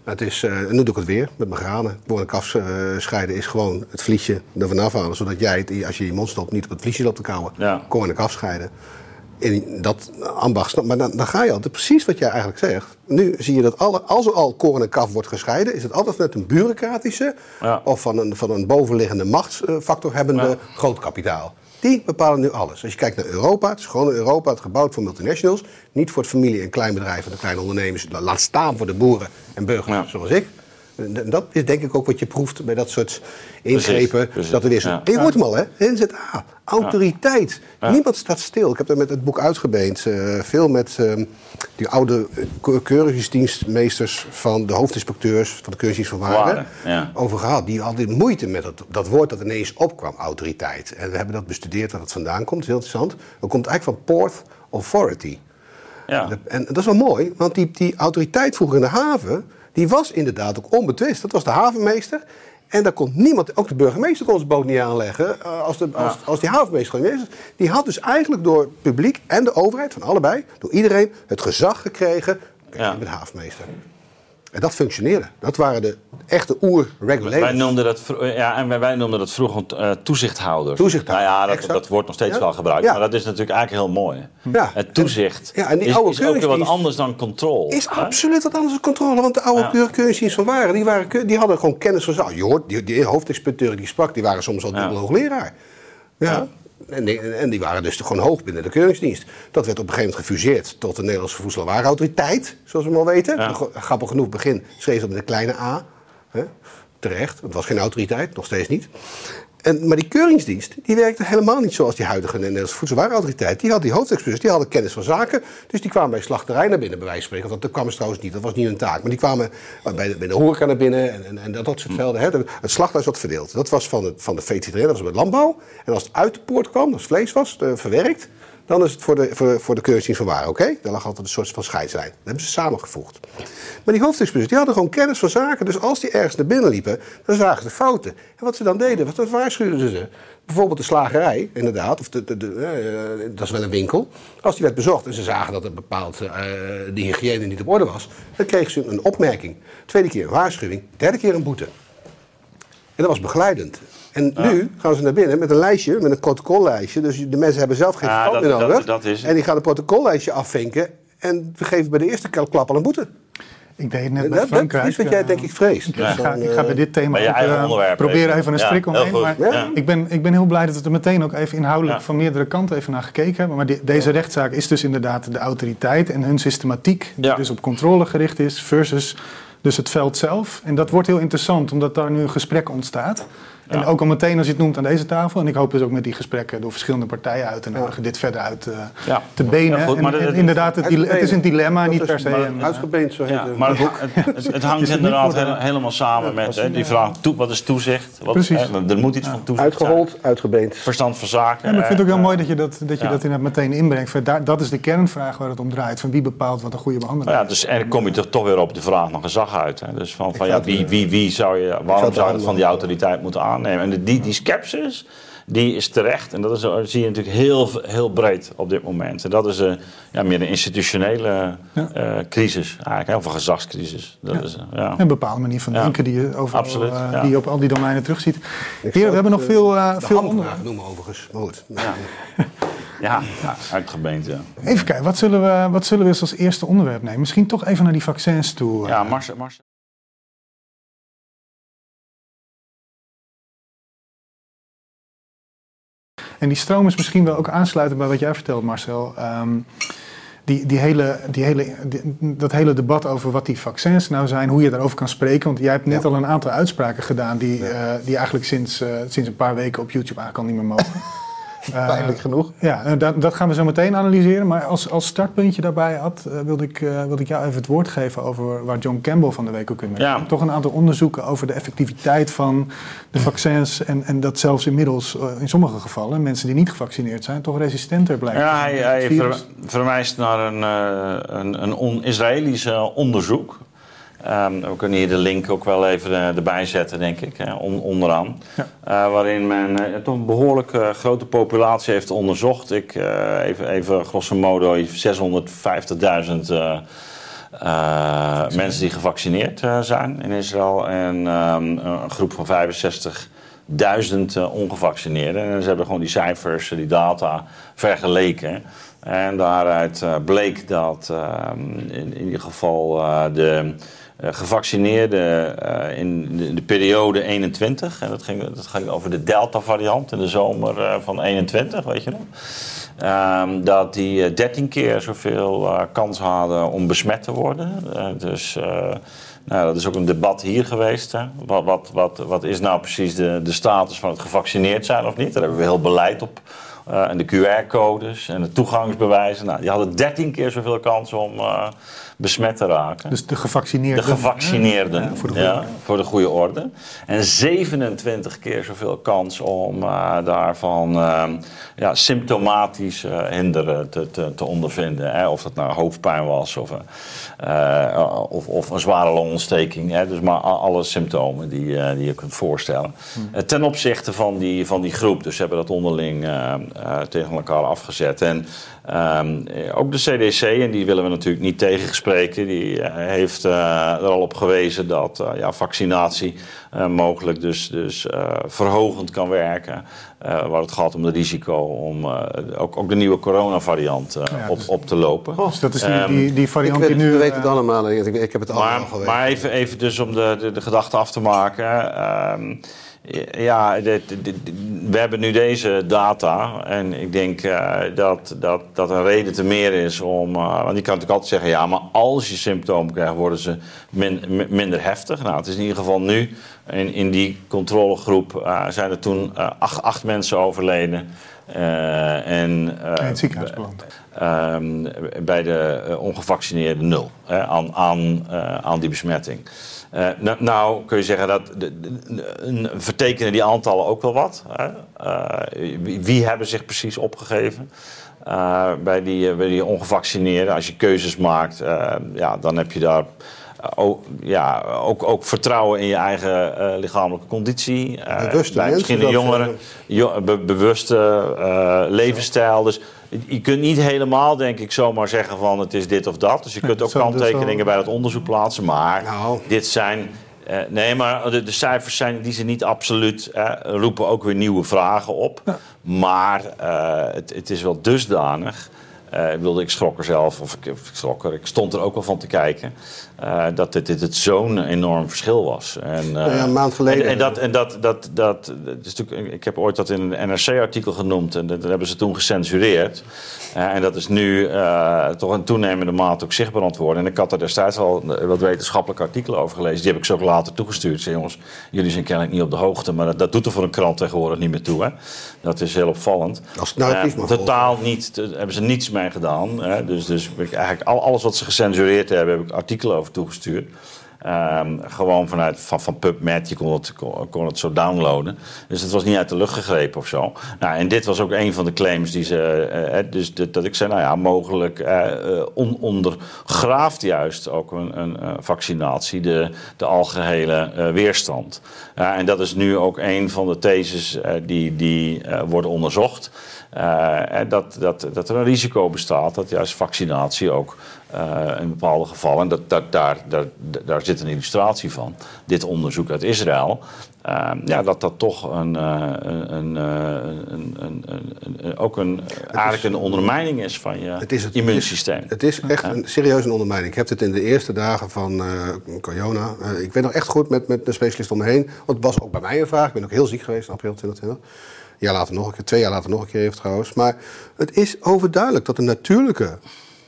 Het is, eh, en nu doe ik het weer met mijn granen. Koren en kaf scheiden is gewoon het vliesje er vanaf halen. Zodat jij het, als je je mond stopt, niet op het vliesje loopt te kauwen. Ja. Koren en kaf scheiden. In dat ambacht, maar dan, dan ga je altijd precies wat jij eigenlijk zegt. Nu zie je dat alle, als er al koren en kaf wordt gescheiden, is het altijd vanuit een bureaucratische Ja. of van een, van een bovenliggende machtsfactor hebbende Ja. groot kapitaal. Die bepalen nu alles. Als je kijkt naar Europa, het is gewoon Europa, het gebouwd voor multinationals. Niet voor het familie- en kleinbedrijf en de kleine ondernemers. Laat staan voor de boeren en burgers Ja. zoals ik. En dat is denk ik ook wat je proeft bij dat soort ingrepen. precies. Dat er weer zo. Ja. En je hoort hem al, hè? NZA, autoriteit. Ja. Niemand staat stil. Ik heb daar met het boek uitgebeend. eh, veel met eh, die oude keuringsdienstmeesters van de hoofdinspecteurs van de keuringsdienst van Waren. Waren, ja. Over gehad. Die hadden moeite met dat, dat woord dat ineens opkwam, autoriteit. En we hebben dat bestudeerd waar het vandaan komt. Heel interessant. Dat komt eigenlijk van Port Authority. ja. En dat is wel mooi, want die, die autoriteit vroeger in de haven, die was inderdaad ook onbetwist. Dat was de havenmeester. En daar kon niemand, ook de burgemeester kon zijn boot niet aanleggen eh, als, de, als, als die havenmeester gewoon niet is. Die had dus eigenlijk door het publiek en de overheid, van allebei, door iedereen, het gezag gekregen. Kijk, Ja. je bent havenmeester. En dat functioneerde. Dat waren de echte oer-regulators. Wij noemden dat, ja, en wij, noemden dat vroeger eh, toezichthouders. Toezichthouder, Nou ja, dat, exact. dat wordt nog steeds Ja. wel gebruikt. Ja. Maar dat is natuurlijk eigenlijk heel mooi. Ja. Het toezicht Ja, en die is, oude is ook weer wat anders dan controle. Is hè? absoluut wat anders dan controle. Want de oude Ja. keur- keuringsdienst van Waren, die, waren, die hadden gewoon kennis van zaken. Je hoort, die, die die sprak, die waren soms al dubbel hoogleraar. Ja. En, die, en die waren dus gewoon hoog binnen de keuringsdienst. Dat werd op een gegeven moment gefuseerd tot de Nederlandse Voedsel- en Warenautoriteit, zoals we wel weten. Ja. Grappig genoeg, begin schreef dat met een kleine a. Hè? Terecht, het was geen autoriteit, nog steeds niet. En, maar die keuringsdienst, die werkte helemaal niet zoals die huidige Nederlandse Voedselwarenautoriteit. Die had die hoofdexperts, die hadden kennis van zaken. Dus die kwamen bij slachterij naar binnen, bij wijze van spreken. Want dat kwam ze trouwens niet, dat was niet hun taak. Maar die kwamen bij de, bij de horeca naar binnen en, en, en dat, dat soort velden. Hè. Het slachthuis wat verdeeld. Dat was van de, van de dat was bij de landbouw. En als het uit de poort kwam, als het vlees was, eh, verwerkt... dan is het voor de, voor, de keuringsdienst van waren, oké? Daar lag altijd een soort van scheidslijn. Dat hebben ze samengevoegd. Maar die hoofdexperts, die hadden gewoon kennis van zaken. Dus als die ergens naar binnen liepen, dan zagen ze fouten. En wat ze dan deden, wat waarschuwden ze. Bijvoorbeeld de slagerij, inderdaad, of de, eh, dat is wel een winkel. Als die werd bezocht en ze zagen dat een bepaald eh de hygiëne niet op orde was, dan kregen ze een opmerking. Tweede keer een waarschuwing, derde keer een boete. En dat was begeleidend. En nu gaan ze naar binnen met een lijstje, met een protocollijstje. Dus de mensen hebben zelf geen verstand dat- meer dat- nodig. dat is het. en die gaan een protocollijstje afvinken. En we geven bij de eerste klap al een boete. Ik deed het net Dat, met dat Frankrijk. is wat jij eh, denk ik vreest. Ik, Dus ga, ik ga bij eh, dit thema ook, eh, proberen even. een strik omheen. Maar Ja. ik, ben, ik ben heel blij dat we er meteen ook even inhoudelijk Ja. van meerdere kanten even naar gekeken hebben. Maar deze rechtszaak is dus inderdaad de autoriteit en hun systematiek, die Ja. dus op controle gericht is, versus dus het veld zelf. En dat wordt heel interessant, omdat daar nu een gesprek ontstaat. En Ja. ook al meteen als je het noemt aan deze tafel. En ik hoop dus ook met die gesprekken door verschillende partijen uit te nodigen, dit verder uit eh, Ja. te benen. Ja, goed, en, dat- inderdaad, het, is een dilemma, Dat niet is per se. eh, Uitgebeend, zo heet Ja, het. maar het, hangt Is het inderdaad helemaal samen met hè, die vraag: wat is toezicht? Wat, Precies. er moet iets van toezicht zijn. Uitgehold, uitgebeend. Verstand van zaken. Ja, maar ik vind het ook heel eh, mooi dat je dat, dat, je ja. dat inderdaad meteen inbrengt. Dat is de kernvraag waar het om draait. Van wie bepaalt wat een goede behandeling Nou ja, dus, en dan kom je toch, toch weer op de vraag van gezag uit. Hè? Dus van, van ja, wie, wie, wie zou je, waarom zou je het van die autoriteit moeten aannemen? En die, die scepsis, die is terecht. En dat is, dat zie je natuurlijk heel, heel breed op dit moment. En dat is eh, ja, meer een institutionele Ja. eh, crisis eigenlijk, hè, of een gezagscrisis. Dat Ja. is, eh, ja. Een bepaalde manier van Ja. denken die je, overal, Absoluut, eh, ja. die je op al die domeinen terugziet. We hebben nog veel, eh, eh, veel onderwerpen. noemen overigens. Maar goed. Ja. Ja, ja uitgebeend, ja. Even kijken, wat zullen, we, wat zullen we eens als eerste onderwerp nemen? Misschien toch even naar die vaccins toe. Ja, Mars, Mars. En die stroom is misschien wel ook aansluitend bij wat jij vertelt, Marcel. Ehm, die, die hele, die hele, dat hele debat over wat die vaccins nou zijn, hoe je daarover kan spreken. Want jij hebt net al een aantal uitspraken gedaan die, uh, die eigenlijk sinds, uh, sinds een paar weken op YouTube eigenlijk al niet meer mogen. Pijnlijk uh, genoeg. Ja, dat, dat, gaan we zo meteen analyseren. Maar als, als startpuntje daarbij had, uh, wilde, ik, uh, wilde ik jou even het woord geven over waar John Campbell van de week ook in werd. Ja. Toch een aantal onderzoeken over de effectiviteit van de vaccins. En, en dat zelfs inmiddels in sommige gevallen mensen die niet gevaccineerd zijn, toch resistenter blijken. Ja, hij, hij ver, verwijst naar een, een, een on-Israëlisch onderzoek. Um, we kunnen hier de link ook wel even uh, erbij zetten, denk ik, hè, on, onderaan. Ja. Uh, waarin men uh, toch een behoorlijk grote populatie heeft onderzocht. Ik, even, even grosso modo 650.000 mensen die gevaccineerd zijn in Israël. En um, een groep van 65.000 ongevaccineerden. En ze hebben gewoon die cijfers, die data vergeleken. En daaruit bleek dat ehm, in, in ieder geval de gevaccineerden uh, in de, de, periode 21. En dat ging, dat ging over de Delta-variant in de zomer uh, van 21, weet je nog. Um, dat die 13 keer zoveel kans hadden om besmet te worden. dus nou, dat is ook een debat hier geweest. Hè. Wat, wat, wat, wat is nou precies de, de status van het gevaccineerd zijn of niet? Daar hebben we heel beleid op. en de QR-codes en de toegangsbewijzen. Nou, die hadden 13 keer zoveel kans om besmet te raken. Dus de gevaccineerden? De gevaccineerden, ja, voor, de ja, voor, de goede orde. En 27 keer zoveel kans om uh, daarvan uh, ja, symptomatisch uh, hinderen te, te, te ondervinden. Hè? Of dat nou hoofdpijn was of, of, of, een zware longontsteking. Hè? Dus maar alle symptomen die, die je kunt voorstellen. Hmm. ten opzichte van die, van die groep. Dus ze hebben dat onderling tegen elkaar afgezet. En Um, ook de CDC, en die willen we natuurlijk niet tegenspreken, die uh, heeft uh, er al op gewezen dat uh, ja, vaccinatie mogelijk dus, dus verhogend kan werken. waar het gaat om het risico om ook, ook de nieuwe coronavariant ja, op, dus, op te lopen. Oh, dus dat is die, die, die variant weet, die nu... We weten het allemaal, ik, ik heb het allemaal maar, geweten. Maar even, even dus om de, de, de gedachte af te maken... Ja, dit, dit, we hebben nu deze data. En ik denk uh, dat, dat dat een reden te meer is om. Uh, want je kan natuurlijk altijd zeggen: ja, maar als je symptomen krijgt, worden ze min, minder heftig. Nou, het is in ieder geval nu. In, in die controlegroep uh, zijn er toen acht, acht mensen overleden. en, in het ziekenhuis. Ehm, bij de ongevaccineerde nul hè, aan, aan, aan die besmetting. Uh, nou, nou, kun je zeggen dat de, de, de, vertekenen die aantallen ook wel wat. Hè? Uh, wie, wie, hebben zich precies opgegeven uh, bij, die, bij die ongevaccineerden? Als je keuzes maakt, ja, dan heb je daar ook, ja, ook, ook vertrouwen in je eigen lichamelijke conditie. Bewuste bij misschien de jongeren, be, bewuste levensstijl. Dus je kunt niet helemaal, denk ik, zomaar zeggen van het is dit of dat. Dus je kunt ook kanttekeningen bij het onderzoek plaatsen. Maar nou. dit zijn. Uh, nee, maar de, de, cijfers zijn die zin niet absoluut. Uh, roepen ook weer nieuwe vragen op. Ja. Maar uh, het, het, is wel dusdanig. Ik bedoel, ik schrok er zelf, of ik, ik, schrok er, ik stond er ook wel van te kijken. Uh, dat dit, dit, dit zo'n enorm verschil was. En, uh, ja, een maand geleden. En, en, dat, en dat, dat, dat, dat is natuurlijk, ik heb ooit dat in een NRC-artikel genoemd en dat, dat, hebben ze toen gecensureerd. En dat is nu toch in toenemende mate ook zichtbaar antwoorden. En ik had er destijds al wat wetenschappelijke artikelen over gelezen. Die heb ik ze ook later toegestuurd. Zei, jongens, jullie zijn kennelijk niet op de hoogte, maar dat, dat doet er voor een krant tegenwoordig niet meer toe. Hè? Dat is heel opvallend. Als het narratief Totaal niet, hebben ze niets mee gedaan. Hè? Dus, dus eigenlijk alles wat ze gecensureerd hebben, heb ik artikelen over toegestuurd. Um, gewoon vanuit van, van PubMed, je kon het, kon, het zo downloaden. Dus het was niet uit de lucht gegrepen of zo. Nou, en dit was ook een van de claims die ze. Uh, dus dat, ik zei, nou ja, mogelijk uh, on, ondergraaft juist ook een, een vaccinatie de, de algehele weerstand. en dat is nu ook een van de theses die, die worden onderzocht. Dat, dat, dat er een risico bestaat dat juist vaccinatie ook eh, in bepaalde gevallen. En dat, dat, daar, daar, daar zit een illustratie van. Dit onderzoek uit Israël. Uh, ja, dat dat toch een, uh, een, een, een, ook een, eigenlijk een ondermijning is van je het is het, immuunsysteem. Het is, echt een serieus een ondermijning. Ik heb het in de eerste dagen van corona. ik ben nog echt goed met, met de specialist om me heen. Want het was ook bij mij een vraag. Ik ben ook heel ziek geweest in april 2020. Een jaar later nog een keer, twee jaar later nog een keer heeft trouwens. Maar het is overduidelijk dat de natuurlijke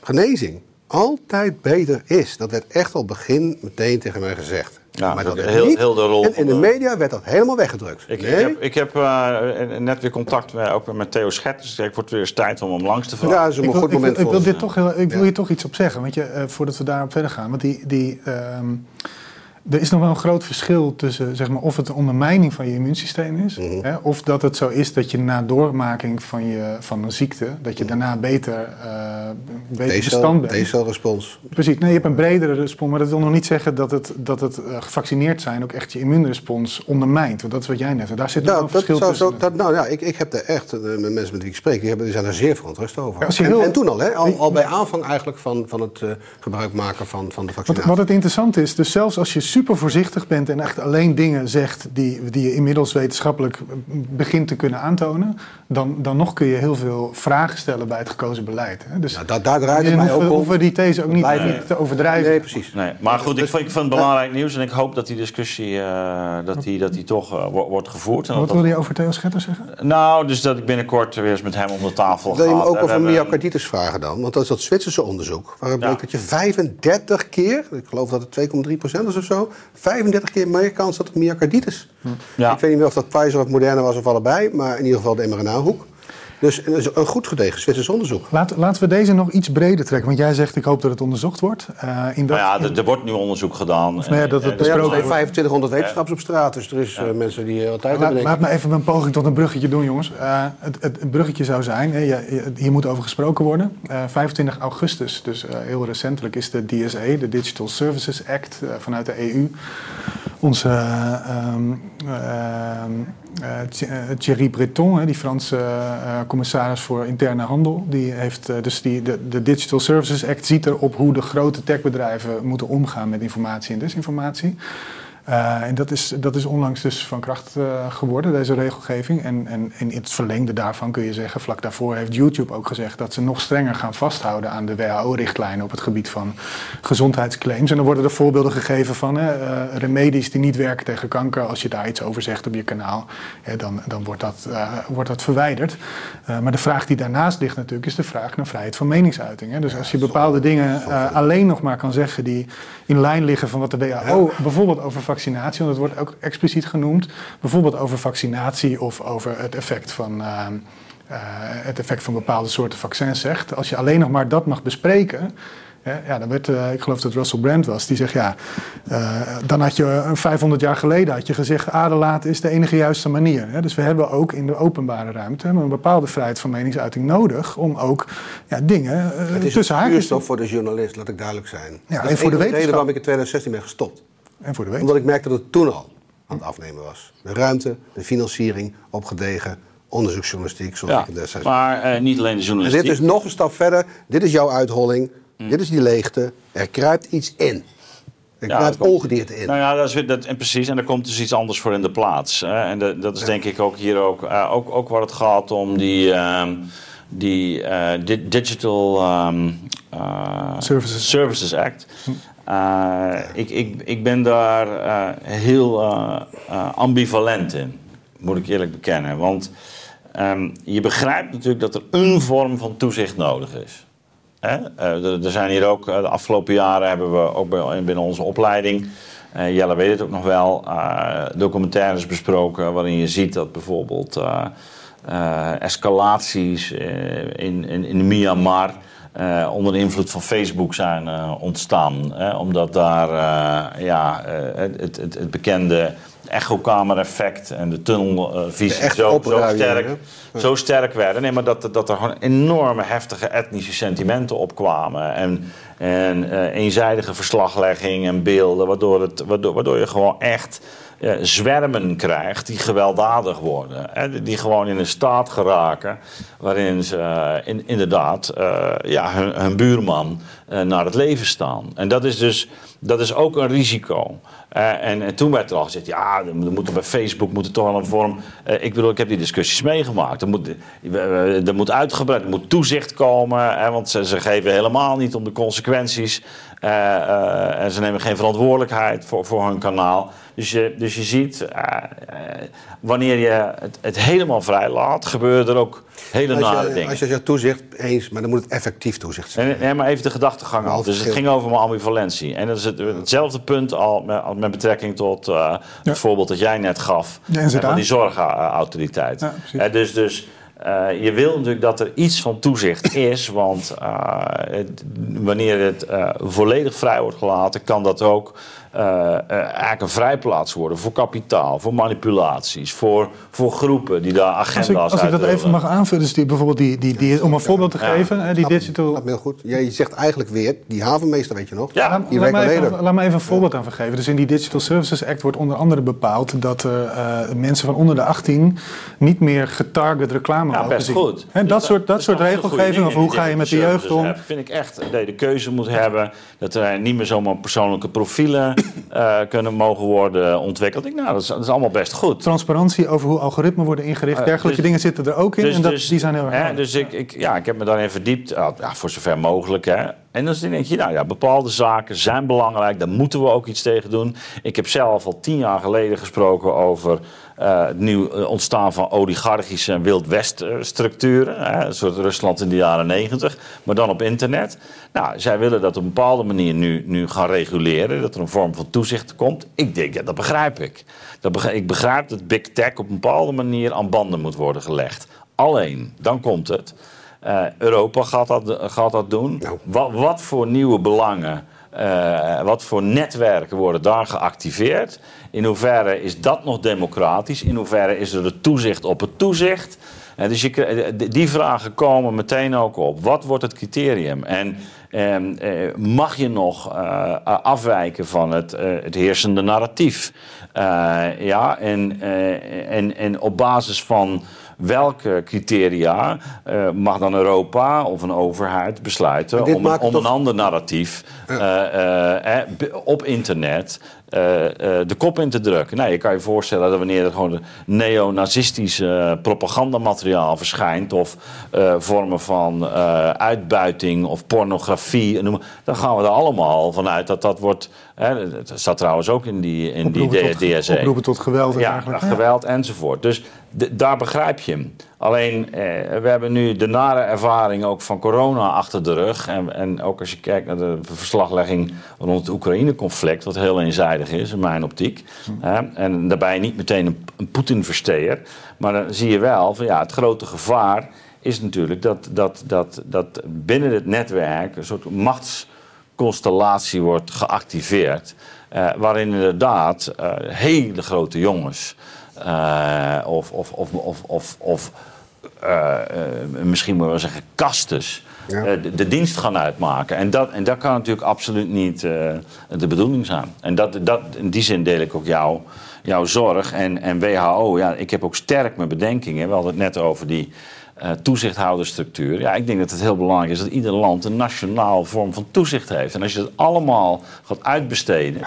genezing altijd beter is. Dat werd echt al begin meteen tegen mij gezegd. Ja, maar dat heel, niet. heel de rol. En in de media werd dat helemaal weggedrukt. Ik, nee? ik heb, ik heb uh, net weer contact met, ook met Theo Schetters. Dus ik word weer eens tijd om hem langs te vragen. Ja, dat is een goed moment ik wil, ik wil dit toch heel, Ik wil hier toch iets op zeggen. Want je, uh, voordat we daarop verder gaan. Want die... die um, er is nog wel een groot verschil tussen zeg maar, of het een ondermijning van je immuunsysteem is, mm -hmm. hè, of dat het zo is dat je na doormaking van, je, van een ziekte, dat je daarna beter, uh, beter bestand bent. T-celrespons. Precies, nee, je hebt een bredere respons, maar dat wil nog niet zeggen dat het, dat het uh, gevaccineerd zijn ook echt je immuunrespons ondermijnt. Want dat is wat jij net zei. Daar zit nou, een verschil zou, tussen. dat, nou ja, ik, ik heb er echt, uh, met mensen met wie ik spreek, die, hebben, die zijn er zeer verontrust over. Ja, en, heel, en, toen al, hè, al, al bij aanvang eigenlijk van, van het gebruik maken van, van de vaccinatie. Wat, wat het interessant is, dus zelfs als je super voorzichtig bent en echt alleen dingen zegt die, die je inmiddels wetenschappelijk begint te kunnen aantonen, dan, dan nog kun je heel veel vragen stellen bij het gekozen beleid. Hè? Dus nou, daar, daar draait het mij ook om. hoeven die these ook niet, niet, te overdrijven. Nee, precies. Nee, maar goed, ik, vind, ik vind het belangrijk nieuws en ik hoop dat die discussie uh, dat die, dat die toch uh, wordt gevoerd. En Wat dat, wil je over Theo Schetter zeggen? Nou, dus dat ik binnenkort weer eens met hem om de tafel ga. Wil je me ook over myocarditis vragen dan? Want dat is dat Zwitserse onderzoek. Waarin bleek dat je 35 keer, ik geloof dat het 2,3 procent is of zo, 35 keer meer kans dat het myocarditis. Ja. Ik weet niet meer of dat Pfizer of Moderna was of allebei, maar in ieder geval de mRNA-hoek. Dus een goed gedegen Zwitsers onderzoek. Laat, laten we deze nog iets breder trekken. Want jij zegt, ik hoop dat het onderzocht wordt. Uh, in dat, nou ja, er, er, wordt nu onderzoek gedaan. Of, nou ja, dat het besproken ja, er zijn 2500 wetenschappers op straat. Dus er is ja. uh, mensen die uh, tijd hebben. Laat me even mijn poging tot een bruggetje doen, jongens. het, het, bruggetje zou zijn, hè, hier moet over gesproken worden. 25 augustus, dus heel recentelijk, is de DSA, de Digital Services Act, vanuit de EU. Onze um, Thierry Breton, die Franse commissaris voor interne handel. Die heeft dus die, de, de, Digital Services Act ziet erop hoe de grote techbedrijven moeten omgaan met informatie en desinformatie. Uh, en dat is, dat is onlangs dus van kracht uh, geworden, deze regelgeving. En, en, en in het verlengde daarvan kun je zeggen, vlak daarvoor heeft YouTube ook gezegd dat ze nog strenger gaan vasthouden aan de WHO-richtlijnen op het gebied van gezondheidsclaims. En dan worden er voorbeelden gegeven van uh, remedies die niet werken tegen kanker. Als je daar iets over zegt op je kanaal, dan, dan wordt, dat, wordt dat verwijderd. maar de vraag die daarnaast ligt natuurlijk is de vraag naar vrijheid van meningsuiting. Hè. Dus als je bepaalde dingen alleen nog maar kan zeggen die in lijn liggen van wat de WHO bijvoorbeeld over vaccinatie, want het wordt ook expliciet genoemd. Bijvoorbeeld over vaccinatie of over het effect van, uh, uh, het effect van bepaalde soorten vaccins zegt. Als je alleen nog maar dat mag bespreken. Ja, dan werd, uh, ik geloof dat Russell Brand was, die zegt ja, dan had je 500 jaar geleden had je gezegd aderlaten is de enige juiste manier. Hè? Dus we hebben ook in de openbare ruimte een bepaalde vrijheid van meningsuiting nodig om ook ja, dingen uh, het is tussen haakjes... Voor de journalist, laat ik duidelijk zijn. Ja, dat en voor de reden waarom ik in 2016 ben gestopt. En voor de Omdat ik merkte dat het toen al aan het afnemen was. De ruimte, de financiering, opgedegen, onderzoeksjournalistiek. Zoals ja, ik destijds. Maar uh, niet alleen de journalistiek. En dit is nog een stap verder. Dit is jouw uitholling. Mm. Dit is die leegte. Er kruipt iets in. Er ja, kruipt ongedierte in. Nou ja, dat is, dat, en precies. En er komt dus iets anders voor in de plaats. Hè. En de, dat is denk ik ook hier ook, uh, ook, ook waar het gaat om die... Uh, die uh, Digital um, Services. Services Act. Uh, ik, ik, ik ben daar uh, heel uh, ambivalent in, moet ik eerlijk bekennen. Want um, je begrijpt natuurlijk dat er een vorm van toezicht nodig is. Er zijn hier ook, de afgelopen jaren hebben we ook binnen onze opleiding, Jelle weet het ook nog wel, documentaires besproken waarin je ziet dat bijvoorbeeld escalaties in, in, in Myanmar uh, onder invloed van Facebook zijn uh, ontstaan. Hè? Omdat daar uh, ja, het, het, het, bekende echokamer-effect en de tunnelvisie zo, zo, sterk, zo sterk werden. Nee, maar dat, dat er gewoon enorme heftige etnische sentimenten opkwamen. En En eh, eenzijdige verslaglegging en beelden, waardoor, het, waardoor, waardoor je gewoon echt eh, zwermen krijgt die gewelddadig worden. Die gewoon in een staat geraken waarin ze eh, in, inderdaad ja, hun, hun buurman naar het leven staan. En dat is dus dat is ook een risico. Eh, en, en toen werd er al gezegd, ja, er moet er bij Facebook moet er toch wel een vorm... eh, ik bedoel, ik heb die discussies meegemaakt. Er moet, eh, er moet uitgebreid, er moet toezicht komen. Hè, want ze, ze geven helemaal niet om de consequenties. Eh, eh, en ze nemen geen verantwoordelijkheid voor, voor hun kanaal. Dus je, dus je ziet, eh, wanneer je het, het helemaal vrij laat, gebeuren er ook hele nare Als je, dingen. als je zegt toezicht, eens, maar dan moet het effectief toezicht zijn. Nee, nee, maar even de gedachtegang al. Half Dus het ging over mijn ambivalentie. En dat is het, hetzelfde punt al met, met betrekking tot eh, het voorbeeld dat jij net gaf. NZA. van die zorgautoriteit. Ja, dus dus eh, je wil natuurlijk dat er iets van toezicht is. Want eh, wanneer het eh, volledig vrij wordt gelaten, kan dat ook eigenlijk een vrijplaats worden voor kapitaal, voor manipulaties, voor, voor groepen die daar agenda's Als ik, als ik dat uit even mag aanvullen, dus die, bijvoorbeeld die, die, die, om een voorbeeld te Ja. geven, hè, die digital... Me heel goed. Jij zegt eigenlijk weer, die havenmeester weet je nog, Ja. Laat, die laat, even, laat me even een voorbeeld aan geven. Dus in die Digital Services Act wordt onder andere bepaald dat eh, mensen van onder de 18 niet meer getarget reclame Ja, mogen best zien. goed. Hè, dat, soort, dat soort regelgeving, of hoe ga je met de jeugd om? hebben, vind ik echt dat je de keuze moet hebben. Dat er niet meer zomaar persoonlijke profielen eh, kunnen mogen worden ontwikkeld. Ik, nou, dat is, dat is allemaal best goed. Transparantie over hoe algoritmen worden ingericht. Eh, Dergelijke dus- dingen zitten er ook in en dat, die zijn heel erg hè, belangrijk. Dus ik, ik, ja, ik heb me daarin verdiept, ah, ja, voor zover mogelijk. Hè. En dan denk je, nou ja, bepaalde zaken zijn belangrijk, daar moeten we ook iets tegen doen. Ik heb zelf al tien jaar geleden gesproken over eh, het nieuw eh, ontstaan van oligarchische en Wild West eh, een soort Rusland in de jaren negentig, maar dan op internet. Nou, zij willen dat op een bepaalde manier nu, nu gaan reguleren, dat er een vorm van toezicht komt. Ik denk, ja, dat begrijp ik. Dat begrijp, ik begrijp dat big tech op een bepaalde manier aan banden moet worden gelegd. Alleen, dan komt het. Europa gaat dat, gaat dat doen. Nou. Wat, wat voor nieuwe belangen, eh, wat voor netwerken worden daar geactiveerd? In hoeverre is dat nog democratisch? In hoeverre is er het toezicht op het toezicht? En dus eh, die- vragen komen meteen ook op. Wat wordt het criterium? En ehm, eh, mag je nog eh, afwijken van het, eh, het heersende narratief? Eh, ja, en, eh, en, en op basis van welke criteria eh, mag dan Europa of een overheid besluiten om, een, maakt om toch- een ander narratief eh, eh, op internet eh, eh, de kop in te drukken? Nou, je kan je voorstellen dat wanneer er gewoon neonazistische propagandamateriaal verschijnt of eh, vormen van eh, uitbuiting of pornografie, noem dan gaan we er allemaal vanuit dat dat wordt. Hè, dat staat trouwens ook in die, in die Oproepen DSE. oproepen tot geweld Ja, geweld enzovoort. Dus daar begrijp je hem. Alleen, eh, we hebben nu de nare ervaring ook van corona achter de rug. En, en ook als je kijkt naar de verslaglegging rond het Oekraïne-conflict, wat heel eenzijdig is in mijn optiek. En daarbij niet meteen een, een Poetin-versteer. Maar dan zie je wel van ja, het grote gevaar is natuurlijk dat, dat, dat, dat binnen het netwerk een soort machtsconstellatie wordt geactiveerd. eh, waarin inderdaad eh, hele grote jongens eh, of, of, of, of, of, of eh, eh, misschien moet je wel zeggen kastes Ja. eh, de, de dienst gaan uitmaken. En dat, en dat kan natuurlijk absoluut niet eh, de bedoeling zijn. En dat, dat, in die zin deel ik ook jouw, jouw zorg. En, en WHO, ja, ik heb ook sterk mijn bedenkingen. We hadden het net over die eh, toezichthouderstructuur. Ja, ik denk dat het heel belangrijk is dat ieder land een nationaal vorm van toezicht heeft. En als je dat allemaal gaat uitbesteden.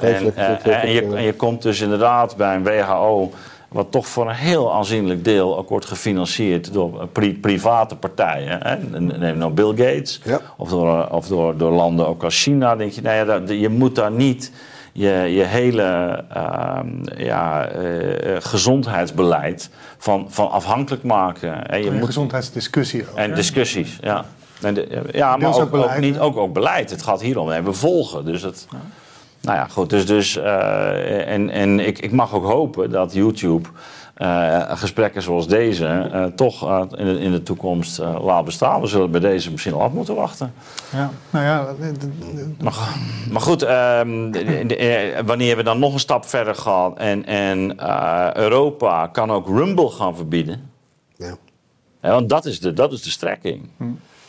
en, eh, Dat- dat- en, je, en je komt dus inderdaad bij een WHO. Wat toch voor een heel aanzienlijk deel ook wordt gefinancierd door pri- private partijen. Hè? Neem nou Bill Gates. Ja. Of, door, of door, door landen ook als China. denk je, nou ja, je moet daar niet je, je hele ehm, ja, eh, eh, gezondheidsbeleid van, van afhankelijk maken. hè. je moet, gezondheidsdiscussie ook. en discussies, ja. En de- ja, maar ook, beleid, niet, ook, ook beleid. Het gaat hier om. En we volgen. Dus het, Nou ja, goed. Dus, dus, eh, en en ik, ik mag ook hopen dat YouTube eh, gesprekken zoals deze eh, toch in, de, in de toekomst eh, laat bestaan. We zullen bij deze misschien al af moeten wachten. Ja, nou ja, Maar, maar goed, ehm, de- de- eh, wanneer we dan nog een stap verder gaan en, en eh, Europa kan ook Rumble gaan verbieden. Ja. Hè, want dat is de, dat is de strekking.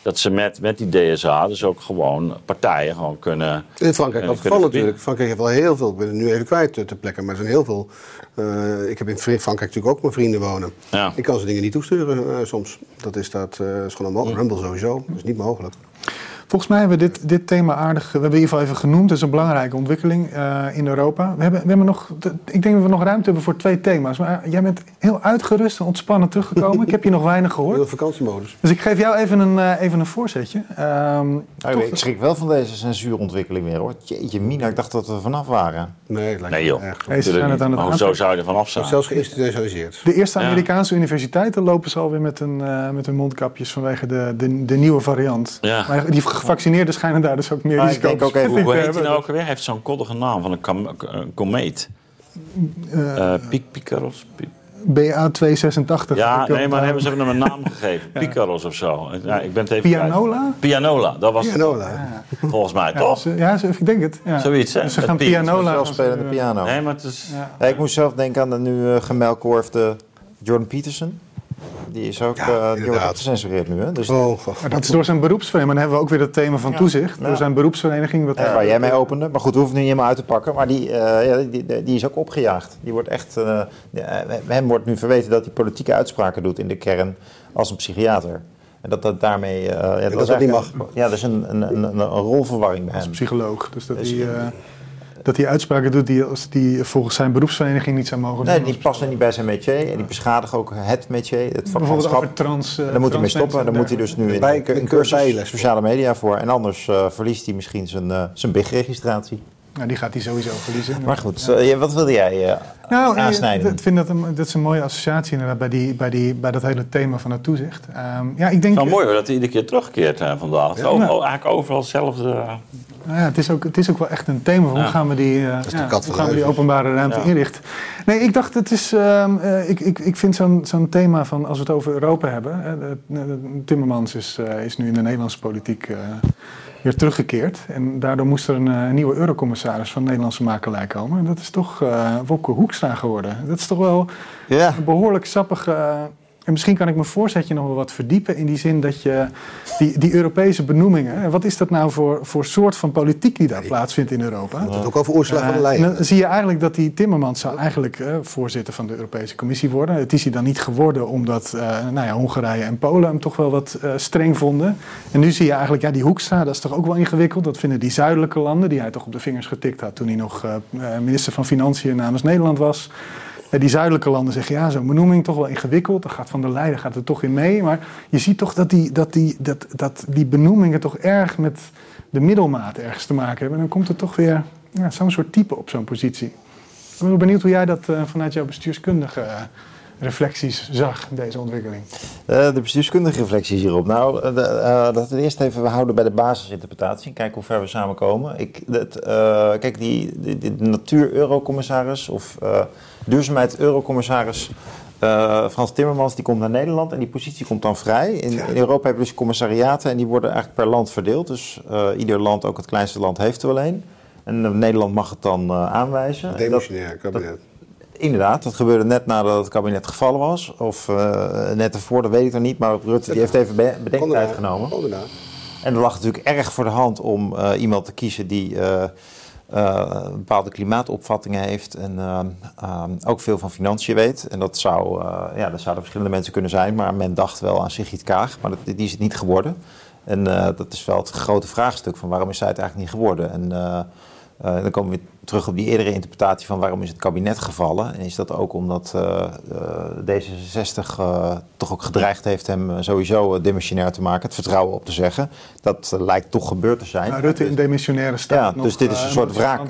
Dat ze met, met die DSA dus ook gewoon partijen gewoon kunnen... In Frankrijk al het geval natuurlijk. Frankrijk heeft wel heel veel, ik ben het nu even kwijt eh, ter plekke, maar er zijn heel veel. eh, ik heb in Fr- Frankrijk natuurlijk ook mijn vrienden wonen. Ja. Ik kan ze dingen niet toesturen eh, soms. Dat is, dat, is gewoon onmogelijk. Rumble sowieso, dat is niet mogelijk. Volgens mij hebben we dit, dit thema aardig, we hebben in ieder geval even genoemd. Het is een belangrijke ontwikkeling eh, in Europa. We hebben, we hebben nog, ik denk dat we nog ruimte hebben voor twee thema's. Maar jij bent heel uitgerust en ontspannen teruggekomen. ik heb je nog weinig Heel gehoord. vakantiemodus. Dus ik geef jou even een, eh, even een voorzetje. Toch- ik schrik wel van deze censuurontwikkeling weer hoor. Jeetje, Mina, ik dacht dat we er vanaf waren. Nee, het lijkt Nee me joh. erg. Nee, ze zijn het aan het hoezo aanpakken. zou je er vanaf zijn? Zelfs geïnstitutionaliseerd. De eerste Ja. Amerikaanse universiteiten lopen ze alweer met hun, eh, met hun mondkapjes vanwege de, de, de nieuwe variant. Ja. Maar die gevaccineerden schijnen daar dus ook meer Ah, ik risico denk ook even, Hoe, te heet hij nou ook alweer? Hij heeft zo'n koddige naam van een een komeet. Eh, Eh Piek, Picaros? Pi- BA286. Ja, nee, maar eh, hebben ze hem een naam gegeven. Picaros of zo. Ja, ik ben het even Pianola? Pianola, dat was het Pianola. volgens mij, Ja, toch? ze- ja, ze- ik denk het. Ja. Zoiets, hè? Ze gaan pianola. Zelf spelende piano. Nee, maar het is... Ja. Ja, ik moest zelf denken aan de nu uh, gemelkorfde Jordan Peterson. Die is ook Ja, eh, die wordt inderdaad. ook gecensureerd nu. Hè? Dus Oh. Maar dat is door zijn beroepsvereniging. Maar dan hebben we ook weer het thema van Ja. toezicht. Ja. Door zijn beroepsvereniging. Wat waar jij mee opende. Maar goed, we hoeven nu niet helemaal uit te pakken. Maar die, eh, ja, die, die, die is ook opgejaagd. Die wordt echt, eh, hem wordt nu verweten dat hij politieke uitspraken doet in de kern als een psychiater. En dat dat daarmee... eh, ja, dat is dat niet eigenlijk- Ja, dat is een, een, een, een rolverwarring bij als hem. psycholoog. Dus dat Dus- hij, eh, dat hij uitspraken doet die, als die volgens zijn beroepsvereniging niet zou mogen Nee, doen. die passen niet bij zijn métier. En die beschadigen ook het métier, het Bijvoorbeeld over trans. eh, daar moet hij mee stoppen. En dan moet hij dus nu in Bij- een, cursus sociale media voor. En anders eh, verliest hij misschien zijn, eh, zijn BIG-registratie. Nou, die gaat hij sowieso verliezen. Maar goed, ja, wat wilde jij eh, Nou, eh, aansnijden? ik vind dat, een, dat is een mooie associatie inderdaad bij, die, bij, die, bij dat hele thema van het toezicht. Ehm, ja, ik denk... Nou, mooi hoor, dat hij iedere keer terugkeert eh, vandaag. Ja. Oh, eigenlijk overal hetzelfde. Nou ja, het, is ook, het is ook wel echt een thema. Hoe Ja. gaan we die, ja, hoe gaan we die openbare ruimte Ja. inrichten? Nee, ik dacht, het is, ehm, eh, ik, ik, ik vind zo'n zo'n thema van als we het over Europa hebben. Timmermans is, eh, is nu in de Nederlandse politiek eh, weer teruggekeerd. En daardoor moest er een eh, nieuwe eurocommissaris van Nederlandse makelij komen. En dat is toch eh Wopke Hoekstra geworden. Dat is toch wel Ja, een behoorlijk sappige. En misschien kan ik mijn voorzetje nog wel wat verdiepen in die zin dat je die, die Europese benoemingen. Wat is dat nou voor, voor soort van politiek die daar plaatsvindt in Europa? Dat ook over Ursula van der Eh, Leyen. en dan zie je eigenlijk dat die Timmermans zou eigenlijk eh, voorzitter van de Europese Commissie worden. Het is hij dan niet geworden omdat eh, nou ja, Hongarije en Polen hem toch wel wat streng vonden. En nu zie je eigenlijk, ja, die Hoekstra, dat is toch ook wel ingewikkeld. Dat vinden die zuidelijke landen, die hij toch op de vingers getikt had toen hij nog minister van Financiën namens Nederland was. Die zuidelijke landen zeggen, ja, zo'n benoeming toch wel ingewikkeld. Dan gaat Van der Leyen gaat er toch in mee. Maar je ziet toch dat die, dat die, dat, dat die benoemingen toch erg met de middelmaat ergens te maken hebben. En dan komt er toch weer zo'n soort type op zo'n positie. Ik ben benieuwd hoe jij dat eh, vanuit jouw bestuurskundige eh, reflecties zag, deze ontwikkeling. eh, de bestuurskundige reflecties hierop. Nou, eh, eh, dat we eerst even we houden bij de basisinterpretatie. en Kijken hoe ver we samenkomen. Ik, het, eh, kijk, die, die, die natuur-eurocommissaris of eh duurzaamheid-eurocommissaris eh, Frans Timmermans, die komt naar Nederland en die positie komt dan vrij. In, in Europa heb je dus commissariaten en die worden eigenlijk per land verdeeld. Dus eh, ieder land, ook het kleinste land, heeft er wel één. En Nederland mag het dan eh, aanwijzen. Demissionair kabinet. Inderdaad, dat gebeurde net nadat het kabinet gevallen was. Of eh, net ervoor, dat weet ik nog niet. Maar Rutte die heeft even be- bedenktijd genomen. En er lag natuurlijk erg voor de hand om eh, iemand te kiezen die eh, bepaalde klimaatopvattingen heeft. En ook veel van financiën weet. En dat, zou, ja, dat zouden verschillende mensen kunnen zijn. Maar men dacht wel aan Sigrid Kaag. Maar dat, die is het niet geworden. En dat is wel het grote vraagstuk van waarom is zij het eigenlijk niet geworden. En dan komen we terug op die eerdere interpretatie van waarom is het kabinet gevallen. En is dat ook omdat eh, eh, D66 eh, toch ook gedreigd heeft hem sowieso uh, demissionair te maken, het vertrouwen op te zeggen. Dat lijkt toch gebeurd te zijn. Nou, Rutte in demissionaire staat Ja, dus dit is een soort wraak.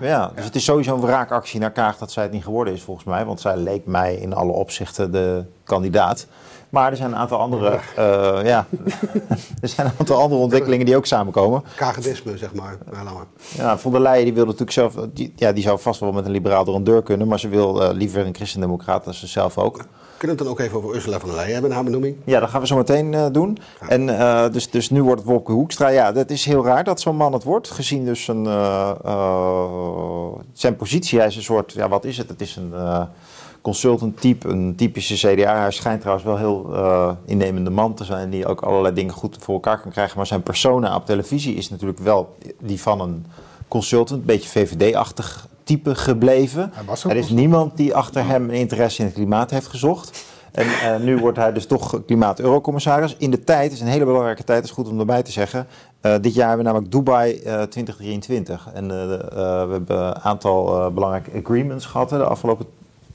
Ja, dus het is sowieso een wraakactie naar Kaag dat zij het niet geworden is volgens mij. Want zij leek mij in alle opzichten de kandidaat. Maar er zijn een aantal andere, eh, ja, er zijn een aantal andere ontwikkelingen die ook samenkomen. Kagedisme, zeg maar. Nou, maar. Ja, von der Leyen die wil natuurlijk zelf, die, ja, die zou vast wel met een liberaal door een deur kunnen, maar ze wil eh, liever een christendemocraat dan ze zelf ook. Kunnen we het dan ook even over Ursula van der Leyen hebben, haar benoeming? Ja, dat gaan we zo meteen eh, doen. En dus, dus nu wordt het Wopke Hoekstra. Ja, dat is heel raar dat zo'n man het wordt, gezien dus een, zijn positie. Hij is een soort, ja, wat is het? Het is een consultant type, een typische CDA. Hij schijnt trouwens wel heel uh, innemende man te zijn, die ook allerlei dingen goed voor elkaar kan krijgen. Maar zijn persona op televisie is natuurlijk wel die van een consultant, een beetje VVD-achtig type gebleven. Er is niemand die achter hem een interesse in het klimaat heeft gezocht. En uh, nu wordt hij dus toch klimaat-eurocommissaris. In de tijd, is een hele belangrijke tijd, is goed om erbij te zeggen. Uh, dit jaar hebben we namelijk Dubai uh, 2023. En we hebben een aantal belangrijke agreements gehad de afgelopen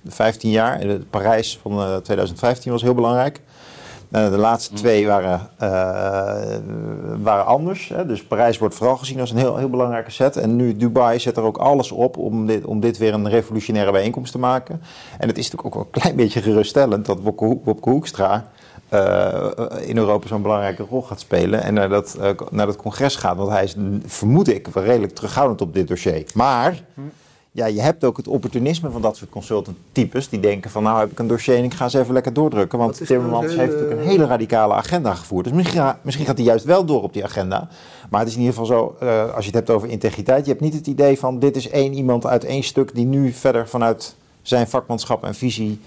15 jaar. En Parijs van 2015 was heel belangrijk. Uh, de laatste mm. twee waren, waren anders. Hè. Dus Parijs wordt vooral gezien als een heel, heel belangrijke set. En nu Dubai zet er ook alles op om dit, om dit weer een revolutionaire bijeenkomst te maken. En het is natuurlijk ook wel een klein beetje geruststellend dat Wopke Hoekstra uh, in Europa zo'n belangrijke rol gaat spelen en naar dat, uh, naar dat congres gaat. Want hij is, vermoed ik, wel redelijk terughoudend op dit dossier. Maar hm ja, je hebt ook het opportunisme van dat soort consultant-types. Die denken van nou heb ik een dossier en ik ga eens even lekker doordrukken. Want Timmermans heeft natuurlijk een hele radicale agenda gevoerd. Dus misschien, misschien, gaat hij juist wel door op die agenda. Maar het is in ieder geval zo, uh, als je het hebt over integriteit. Je hebt niet het idee van dit is één iemand uit één stuk die nu verder vanuit zijn vakmanschap en visie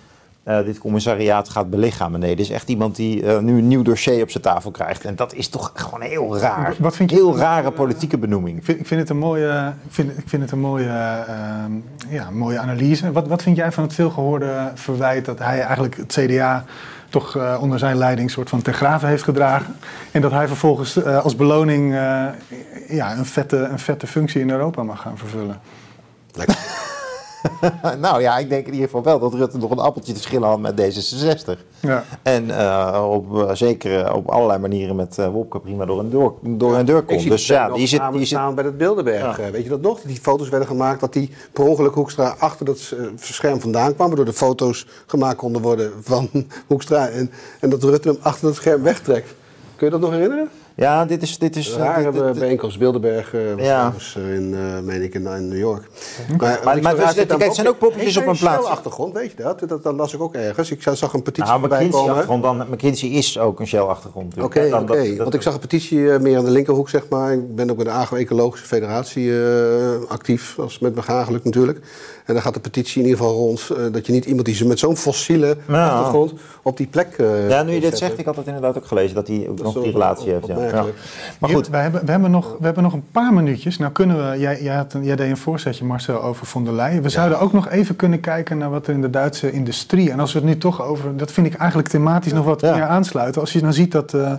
uh, dit commissariaat gaat belichamen. Nee, dit is echt iemand die uh, nu een nieuw dossier op zijn tafel krijgt. En dat is toch gewoon heel raar. Wat vind je heel rare politieke benoeming. Ik vind, ik vind, het een mooie, ik vind, ik vind het een mooie, uh, ja, mooie analyse. Wat, wat vind jij van het veelgehoorde verwijt dat hij eigenlijk het CDA toch uh, onder zijn leiding soort van ter grave heeft gedragen. En dat hij vervolgens uh, als beloning uh, ja, een, vette, een vette functie in Europa mag gaan vervullen. Lekker. nou ja, ik denk in ieder geval wel dat Rutte nog een appeltje te schillen had met D66. Ja. En uh, op, uh, zeker op allerlei manieren met uh, Wopke prima door een deur, door een deur komt. Dus ja, die zit, die zit... bij het Bilderberg. Ja. Weet je dat nog? Die foto's werden gemaakt dat die per ongeluk Hoekstra achter dat scherm vandaan kwam. Waardoor de foto's gemaakt konden worden van Hoekstra. En, en dat Rutte hem achter dat scherm wegtrekt. Kun je dat nog herinneren? Ja, dit is... Dit is Rare dit, dit, bijeenkomst. Bilderberg uh, was ja. in, uh, meen ik, in, in New York. Maar, maar, maar dus, kijk, het zijn ook poppetjes op een plaats. Shell-achtergrond, weet je dat? dat? Dat las ik ook ergens. Ik zag een petitie nou, McKinsey dan McKinsey is ook een Shell-achtergrond. Oké, okay, okay. want ik zag een petitie uh, meer aan de linkerhoek, zeg maar. Ik ben ook bij de Agro-Ecologische Federatie actief, als met begagelijk natuurlijk. En dan gaat de petitie in ieder geval rond dat je niet iemand die ze met zo'n fossiele nou. achtergrond op die plek Ja, nu je dit zegt, ik had het inderdaad ook gelezen, dat hij ook nog die relatie heeft. Ja. Ja. Maar goed. we, hebben, we, hebben nog, we hebben nog een paar minuutjes. Nou kunnen we, jij, jij, had een, jij deed een voorzetje Marcel over von der Leyen. We zouden ook nog even kunnen kijken naar wat er in de Duitse industrie... en als we het nu toch over, dat vind ik eigenlijk thematisch nog wat meer aansluiten. Als je nou ziet dat... Uh,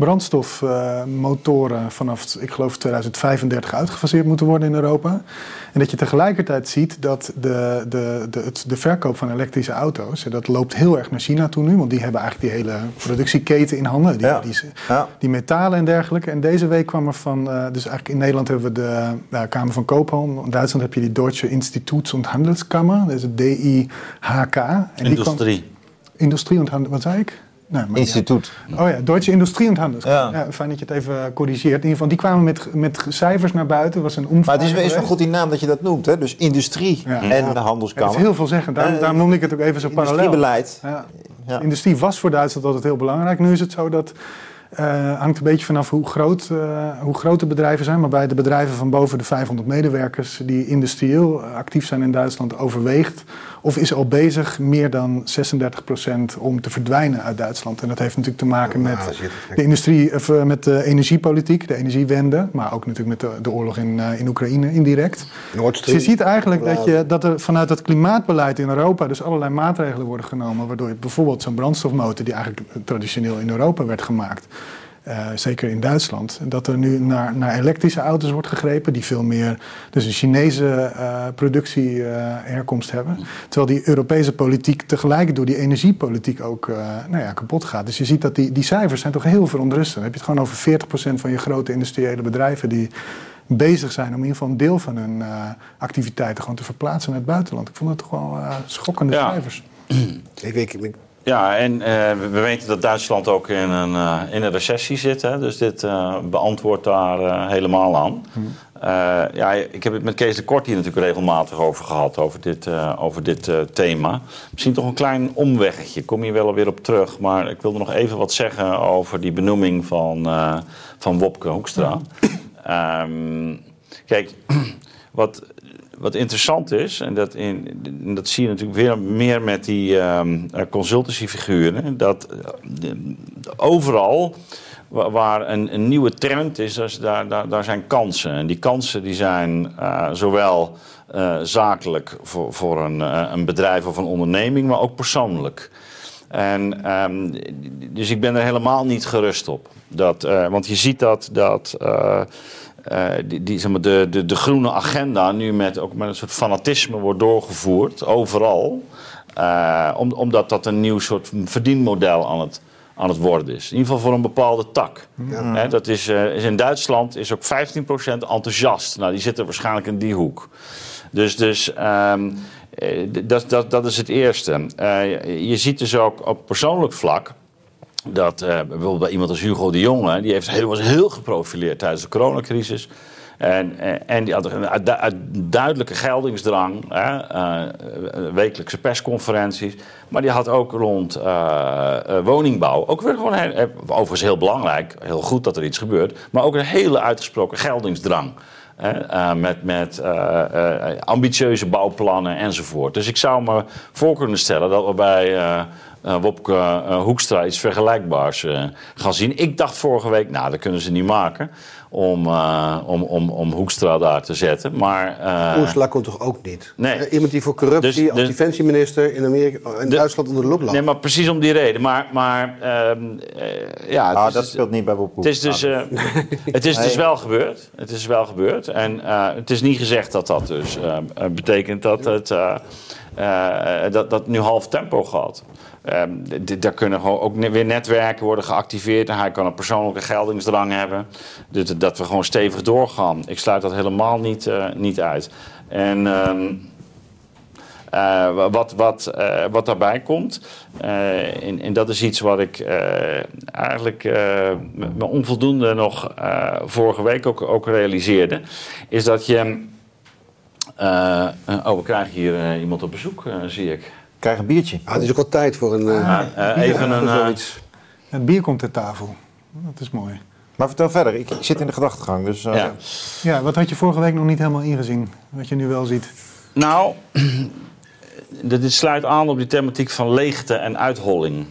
brandstofmotoren vanaf, ik geloof, 2035 uitgefaseerd moeten worden in Europa. En dat je tegelijkertijd ziet dat de, de, de, het, de verkoop van elektrische auto's, dat loopt heel erg naar China toe nu, want die hebben eigenlijk die hele productieketen in handen. Die, die, die, metalen en dergelijke. En deze week kwam er van, uh, dus eigenlijk in Nederland hebben we de Kamer van Koophandel. In Duitsland heb je die Deutsche Instituts- und Handelskammer, dat is het DIHK. En Industrie. Die Industrie Handel, wat zei ik? Nee, Instituut. Oh ja, Deutsche Industrie und Handels. Ja. ja. fijn dat je het even corrigeert. In ieder geval, die kwamen met, met cijfers naar buiten. was een Maar het is, wel goed die naam dat je dat noemt, hè? Dus industrie en de handelskamer. Het is heel veel zeggen. Daarom, daarom noemde ik het ook even zo parallel. Industriebeleid. Ja. Industrie was voor Duitsland altijd heel belangrijk. Nu is het zo dat uh, hangt een beetje vanaf hoe groot, uh, hoe groot de bedrijven zijn. Maar bij de bedrijven van boven de 500 medewerkers die industrieel actief zijn in Duitsland overweegt of is al bezig meer dan 36% om te verdwijnen uit Duitsland. En dat heeft natuurlijk te maken met de industrie, of, uh, met de energiepolitiek, de energiewende, maar ook natuurlijk met de, de oorlog in, in Oekraïne indirect. Dus je ziet eigenlijk dat, je, dat er vanuit het klimaatbeleid in Europa dus allerlei maatregelen worden genomen, waardoor je bijvoorbeeld zo'n brandstofmotor die eigenlijk traditioneel in Europa werd gemaakt, uh, zeker in Duitsland, dat er nu naar, naar elektrische auto's wordt gegrepen die veel meer dus een Chinese uh, productieherkomst uh, hebben. Terwijl die Europese politiek tegelijk door die energiepolitiek ook nou ja, kapot gaat. Dus je ziet dat die, die cijfers zijn toch heel verontrustend. Dan heb je het gewoon over 40% van je grote industriële bedrijven die bezig zijn om in ieder geval een deel van hun activiteiten gewoon te verplaatsen naar het buitenland. Ik vond het toch wel schokkende ja. cijfers. Ik, ik, ik ja, en uh, we weten dat Duitsland ook in een, uh, in een recessie zit. Hè? Dus dit uh, beantwoordt daar helemaal aan. Hmm. ja, ik heb het met Kees de Kort hier natuurlijk regelmatig over gehad, over dit, over dit thema. Misschien toch een klein omweggetje, kom je wel weer op terug. Maar ik wilde nog even wat zeggen over die benoeming van, van Wopke Hoekstra. Um, kijk, wat, wat interessant is, en dat, in, dat zie je natuurlijk weer meer met die ehm consultancyfiguren, dat eh, overal wa- waar een, een nieuwe trend is, daar, daar, daar zijn kansen. En die kansen die zijn eh, zowel zakelijk voor, voor een, een bedrijf of een onderneming, maar ook persoonlijk. En, ehm, dus ik ben er helemaal niet gerust op. Dat, want je ziet dat, dat eh, die, die, zeg maar, de, de, de groene agenda nu met, ook met een soort fanatisme wordt doorgevoerd, overal. Eh, om, omdat dat een nieuw soort verdienmodel aan het, aan het worden is. In ieder geval voor een bepaalde tak. Hè, dat is, eh, is in Duitsland is ook 15% enthousiast. Nou, die zitten waarschijnlijk in die hoek. Dus, dus ehm, eh, dat, dat, dat is het eerste. Je ziet dus ook op persoonlijk vlak dat eh, bijvoorbeeld bij iemand als Hugo de Jonge, die heeft heel, was heel geprofileerd tijdens de coronacrisis. En, eh, en die had een duidelijke geldingsdrang, hè, eh, wekelijkse persconferenties. Maar die had ook rond woningbouw, ook weer gewoon, heel- overigens heel belangrijk, heel goed dat er iets gebeurt, maar ook een hele uitgesproken geldingsdrang. Met met ambitieuze bouwplannen enzovoort. Dus ik zou me voor kunnen stellen dat we bij Wopke eh, Hoekstra iets vergelijkbaars eh, gaan zien. Ik dacht vorige week, nou, dat kunnen ze niet maken om, eh, om, om, om Hoekstra daar te zetten. Maar eh, Ursula komt toch ook niet? Nee. Eh, Iemand die voor corruptie Dus- als dus- defensieminister in, Amerika, in De- Duitsland onder de loep lag. nee, maar precies om die reden. Maar, maar ehm, eh, ja, Ah, is dat dus- speelt niet bij Wop Het is dus, eh, het is dus wel gebeurd. Het is wel gebeurd. En eh, het is niet gezegd dat dat dus eh, eh, betekent dat het eh, eh, dat, dat nu half tempo gaat. D- daar kunnen gewoon ook weer netwerken worden geactiveerd. En hij kan een persoonlijke geldingsdrang hebben. Dus dat- we gewoon stevig doorgaan. Ik sluit dat helemaal niet, eh, niet uit. En... ehm, eh, wat, wat, eh, wat daarbij komt, en, dat is iets wat ik eigenlijk me onvoldoende nog vorige week ook, ook realiseerde, is dat je. oh, we krijgen hier iemand op bezoek, zie ik. Krijg een biertje. Ah, het is ook wel tijd voor een... eh, Ah, eh, even een. voor eh, zoiets. Het bier komt ter tafel. Dat is mooi. Maar vertel verder, ik, ik zit in de gedachtegang. Dus, eh, ja. Ja, wat had je vorige week nog niet helemaal ingezien? Wat je nu wel ziet. Nou, dit dit sluit aan op die thematiek van leegte en uitholling.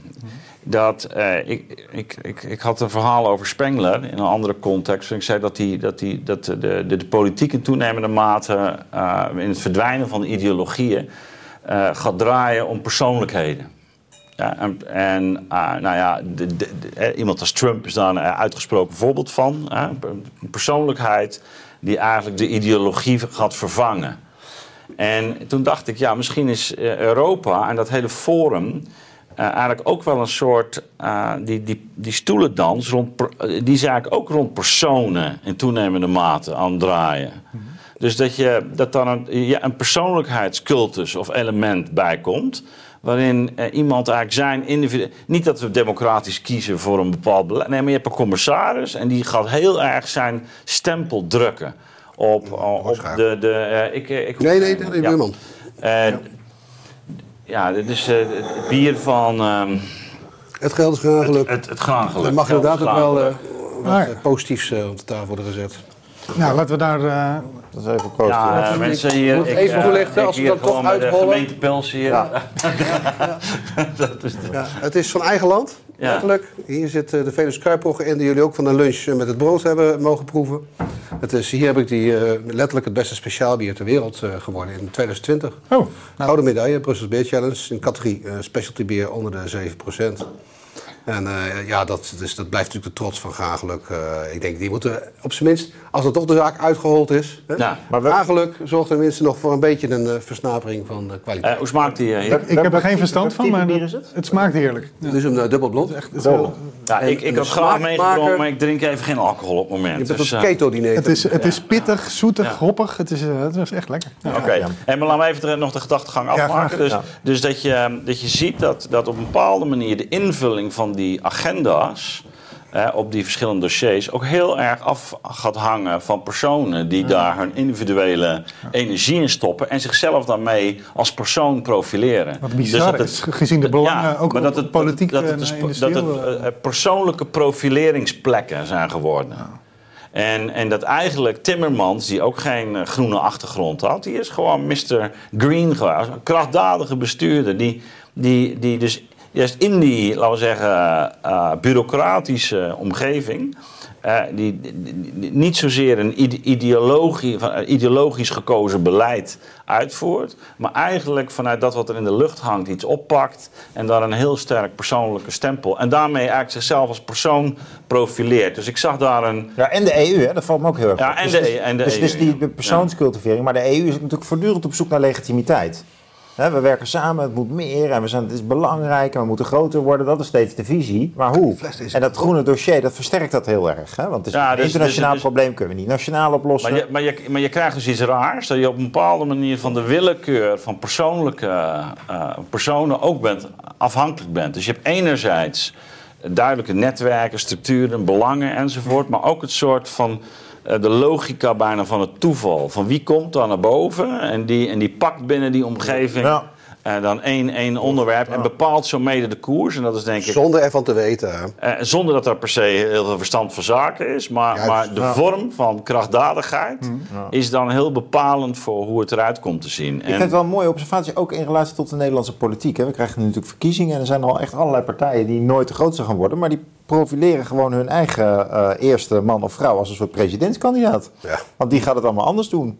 Dat, eh, ik, ik, ik, ik had een verhaal over Spengler in een andere context. Ik zei dat, die, dat, die, dat de, de, de politiek in toenemende mate eh, in het verdwijnen van ideologieën eh, gaat draaien om persoonlijkheden. Ja, en en ah, nou ja, eh, iemand als Trump is daar een uitgesproken voorbeeld van. Een persoonlijkheid die eigenlijk de ideologie gaat vervangen. En toen dacht ik, ja, misschien is eh, Europa en dat hele forum eh, eigenlijk ook wel een soort. eh, die, die, die stoelendans, rond, eh, die is eigenlijk ook rond personen in toenemende mate aan het draaien. Dus dat, je, dat dan een, ja, een persoonlijkheidscultus of element bij komt. Waarin eh, iemand eigenlijk zijn individu. Niet dat we democratisch kiezen voor een bepaald beleid. Nee, maar je hebt een commissaris en die gaat heel erg zijn stempel drukken. Op, op de. de eh, ik, eh, ik, Nee, nee, nee, nee, ja. buurman. Eh, ja, dit is eh, het bier van ehm, Het geld is graag geluk. het, het graangeluk. Er mag is inderdaad ook wel graangeluk. eh, wat eh, positiefs eh, op de tafel worden gezet. Nou, laten we daar... eh, Dat is even proosten. Ja, ja. mensen hier. moet ik, even eh, toelichten, als we dan toch de uithollen. gemeente Pels hier. dat is de- Ja, het is van eigen land, Ja. letterlijk. Hier zit eh, de Venus Kruiprogge in, die jullie ook van de lunch met het brood hebben mogen proeven. Het is, hier heb ik die eh, letterlijk het beste speciaalbier ter wereld eh, geworden in 2020. oh, Gouden medaille, Brussels Beer Challenge, in categorie eh, specialty bier onder de 7%. En eh, ja, dat, dus, dat blijft natuurlijk de trots van Gageluk. Eh, ik denk, die moeten op zijn minst, als er toch de zaak uitgehold is... Hè, Ja. Maar wel- Gageluk zorgt tenminste nog voor een beetje een eh, versnapering van de kwaliteit. Hoe smaakt die? ik heb er geen verstand van, maar is het? het smaakt heerlijk. Ja, dus een eh, dubbel blond. echt, het, heel- ja, ik, ik had graag meegenomen, maar ik drink even geen alcohol op het Je moment. hebt Dus, een eh, keto-diner. het is, het is pittig, zoetig, Ja. hoppig. Het is, het is echt lekker. Ja. Oké, en maar laten we even nog de gedachtegang afmaken. dus Ja. dus dat, je, dat je ziet dat, dat op een bepaalde manier de invulling van die agenda's eh, op die verschillende dossiers ook heel erg af gaat hangen van personen die daar hun individuele energie in stoppen en zichzelf daarmee als persoon profileren. Wat bizar dat is, gezien de belangen, ook maar dat het, politiek dat, het, en dus- dat het eh, eh, persoonlijke profileringsplekken zijn geworden. En, en dat eigenlijk Timmermans, die ook geen eh, groene achtergrond had, die is gewoon Mr. Green geweest. Een krachtdadige bestuurder. Die, die, die dus juist in die, laten we zeggen, eh, bureaucratische omgeving. eh, die, die- die niet zozeer een ide- ideologie, van, eh, ideologisch gekozen beleid uitvoert, maar eigenlijk vanuit dat wat er in de lucht hangt iets oppakt en daar een heel sterk persoonlijke stempel en daarmee eigenlijk zichzelf als persoon profileert. Dus ik zag daar een, Ja, en de EU, hè, dat valt me ook heel erg Ja, op. en Dus de en de dus, dus die ja. persoonscultivering. Maar de EU is natuurlijk voortdurend op zoek naar legitimiteit. Hè, we werken samen, het moet meer en we zijn, het is belangrijk en we moeten groter worden. Dat is steeds de visie. Maar hoe? En dat groene dossier, dat versterkt dat heel erg. Hè? Want het is Ja, een dus- internationaal dus- dus- probleem kunnen we niet nationaal oplossen. Maar je, maar, je, maar je krijgt dus iets raars, dat je op een bepaalde manier van de willekeur van persoonlijke eh, personen ook bent, afhankelijk bent. Dus je hebt enerzijds duidelijke netwerken, structuren, belangen enzovoort, maar ook het soort van de logica bijna van het toeval. Van wie komt daar naar boven en die, en die pakt binnen die omgeving Ja. Eh, dan één, één onderwerp en bepaalt zo mede de koers. En dat is denk ik Zonder ervan te weten. eh, zonder dat er per se heel veel verstand van zaken is. Maar, Juist, maar de ja. vorm van krachtdadigheid is dan heel bepalend voor hoe het eruit komt te zien. Ik vind het wel een mooie observatie, ook in relatie tot de Nederlandse politiek. Hè. We krijgen nu natuurlijk verkiezingen en er zijn al echt allerlei partijen die nooit de grootste gaan worden. Maar die profileren gewoon hun eigen eh, eerste man of vrouw als een soort presidentskandidaat. Ja. Want die gaat het allemaal anders doen.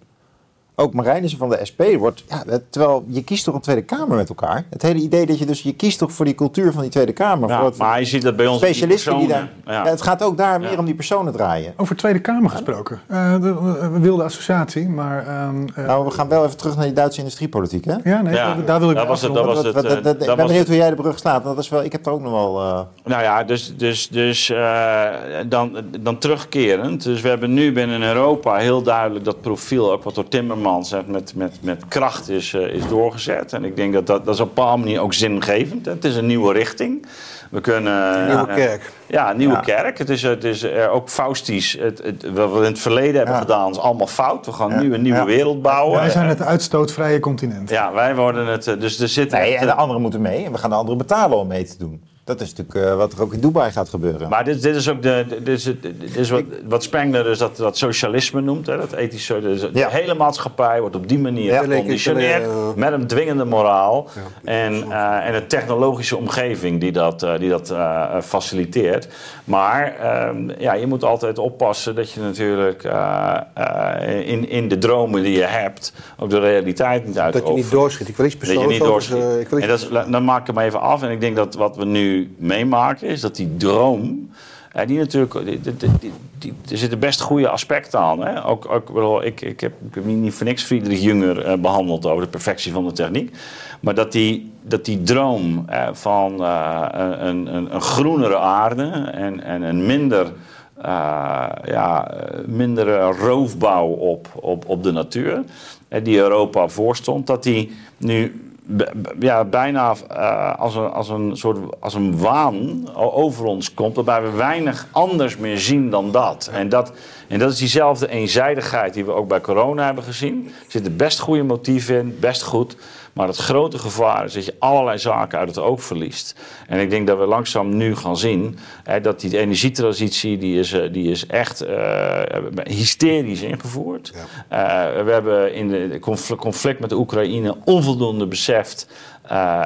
Ook Marijnissen van de SP wordt... Ja, het- terwijl je kiest toch een Tweede Kamer met elkaar. Het hele idee dat je dus... Je kiest toch voor die cultuur van die Tweede Kamer. Ja, voor het- maar je ziet dat bij ons specialisten die daar... Ja. ja. het gaat ook daar meer om die personen draaien. Over Tweede Kamer gesproken. Eh, de, we wilden associatie, maar... ehm, eh, Nou, we gaan wel even terug naar die Duitse industriepolitiek, hè? ja, nee, Ja, daar, daar wil ik dat was het- dat was het, eh, dat- ik ben benieuwd het- hoe jij de brug slaat. Dat is wel, ik heb er ook nog wel... eh, Nou ja, dus, dus, dus eh, dan, dan terugkerend. Dus we hebben nu binnen Europa heel duidelijk dat profiel, ook wat door Timmermans met, met, met, met kracht is, eh, is doorgezet. En ik denk dat dat, dat is op een bepaalde manier ook zingevend. Het is een nieuwe richting. We kunnen, Nieuwe eh, kerk. Ja, een nieuwe Ja. kerk. Het is, het is eh, ook faustisch. Het, het, wat we in het verleden hebben Ja. gedaan is allemaal fout. We gaan Ja. nu een nieuwe Ja. wereld bouwen. Wij zijn het uitstootvrije continent. Ja, wij worden het. Dus er zit Nee, en de anderen moeten mee. En we gaan de anderen betalen om mee te doen. Dat is natuurlijk eh, wat er ook in Dubai gaat gebeuren. Maar dit, dit is ook de, dit is, het- dit is wat, wat Spengler dus dat, dat socialisme noemt. Hè, dat ethische, dus de hele maatschappij wordt op die manier Ja. geconditioneerd. Met een dwingende moraal. En, eh, en een technologische omgeving die dat, eh, die dat faciliteert. Maar ehm, ja, je moet altijd oppassen dat je natuurlijk in, in de dromen die je hebt... ook de realiteit niet uit Dat je niet doorschiet. Ik wil iets dat je persoonlijks niet doorschiet. en dat is, dan maak ik hem even af. En ik denk dat wat we nu meemaken is dat die droom. eh, die natuurlijk, er zitten best goede aspecten aan. Hè? Ook, ik ik, heb, ik niet voor niks Friedrich Jünger eh, behandeld over de perfectie van de techniek. Maar dat die, dat die droom eh, van eh, een, een, een groenere aarde en, en een minder, ja, mindere roofbouw op, op, op de natuur, die Europa voorstond, dat die nu ja, bijna eh, als, een, als een soort als een waan over ons komt, waarbij we weinig anders meer zien dan dat. En dat, en dat is diezelfde eenzijdigheid die we ook bij corona hebben gezien. Er zitten best goede motieven in, best goed. Maar het grote gevaar is dat je allerlei zaken uit het oog verliest. En ik denk dat we langzaam nu gaan zien hè, dat die energietransitie die is, eh, die is echt eh, hysterisch ingevoerd. Eh, we hebben in de confl- conflict met de Oekraïne onvoldoende beseft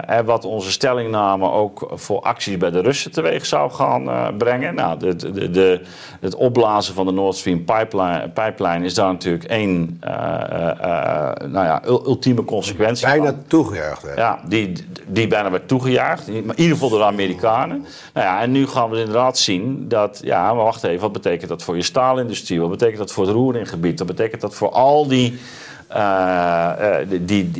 hè, wat onze stellingname ook voor acties bij de Russen teweeg zou gaan eh, brengen. Nou, de, de, de, het opblazen van de Nord Stream pipeline, pipeline is daar natuurlijk één eh, nou ja, ul- ultieme consequentie van. Bijna toegejuicht. hè. Ja, die, die bijna werd. Maar in ieder geval door de Amerikanen. Nou ja, en nu gaan we inderdaad zien dat... Ja, maar wacht even. Wat betekent dat voor je staalindustrie? Wat betekent dat voor het roeringgebied? Wat betekent dat voor al die... eh, eh, die,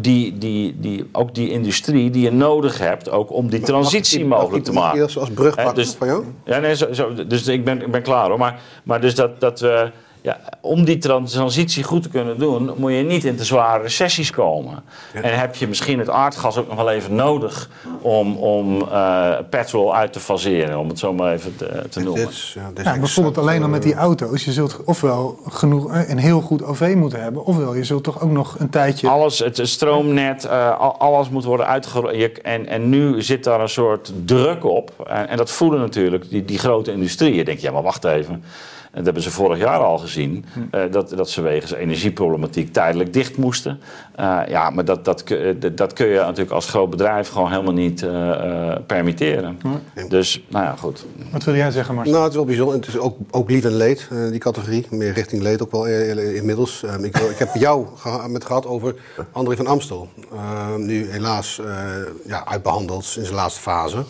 die, die, die, ook die industrie die je nodig hebt... ook om die transitie mogelijk te maken. Als, brug dus- van jou? Ja, nee, zo, dus ik ben, ik ben klaar hoor. Maar, maar dus dat, dat we, ja, om die trans- transitie goed te kunnen doen, moet je niet in te zware recessies komen. En heb je misschien het aardgas ook nog wel even nodig om, om eh, petrol uit te faseren, om het zo maar even te, te noemen. Dit is, ja, dit is Ja, bijvoorbeeld alleen al met eh, die auto's. Je zult ofwel genoeg, eh, een heel goed OV moeten hebben, ofwel je zult toch ook nog een tijdje. Alles, het stroomnet, eh, al- alles moet worden uitgerold. En, en nu zit daar een soort druk op. En, en dat voelen natuurlijk die, die grote industrieën. Je denkt, ja, maar wacht even. Dat hebben ze vorig jaar al gezien, eh, dat, dat ze wegens energieproblematiek tijdelijk dicht moesten. Eh, ja, maar dat, dat, kun- dat- dat kun je natuurlijk als groot bedrijf gewoon helemaal niet eh, eh, permitteren. Dus, nou ja, goed. Wat wil jij zeggen, Marcel? Nou, het is wel bijzonder. Het is ook, ook lief en leed, eh, die categorie. Meer richting leed ook wel eh, inmiddels. Ehm, ik, wil- ik heb jou geha- met gehad over André van Amstel. Ehm, nu helaas eh, ja, uitbehandeld in zijn laatste fase.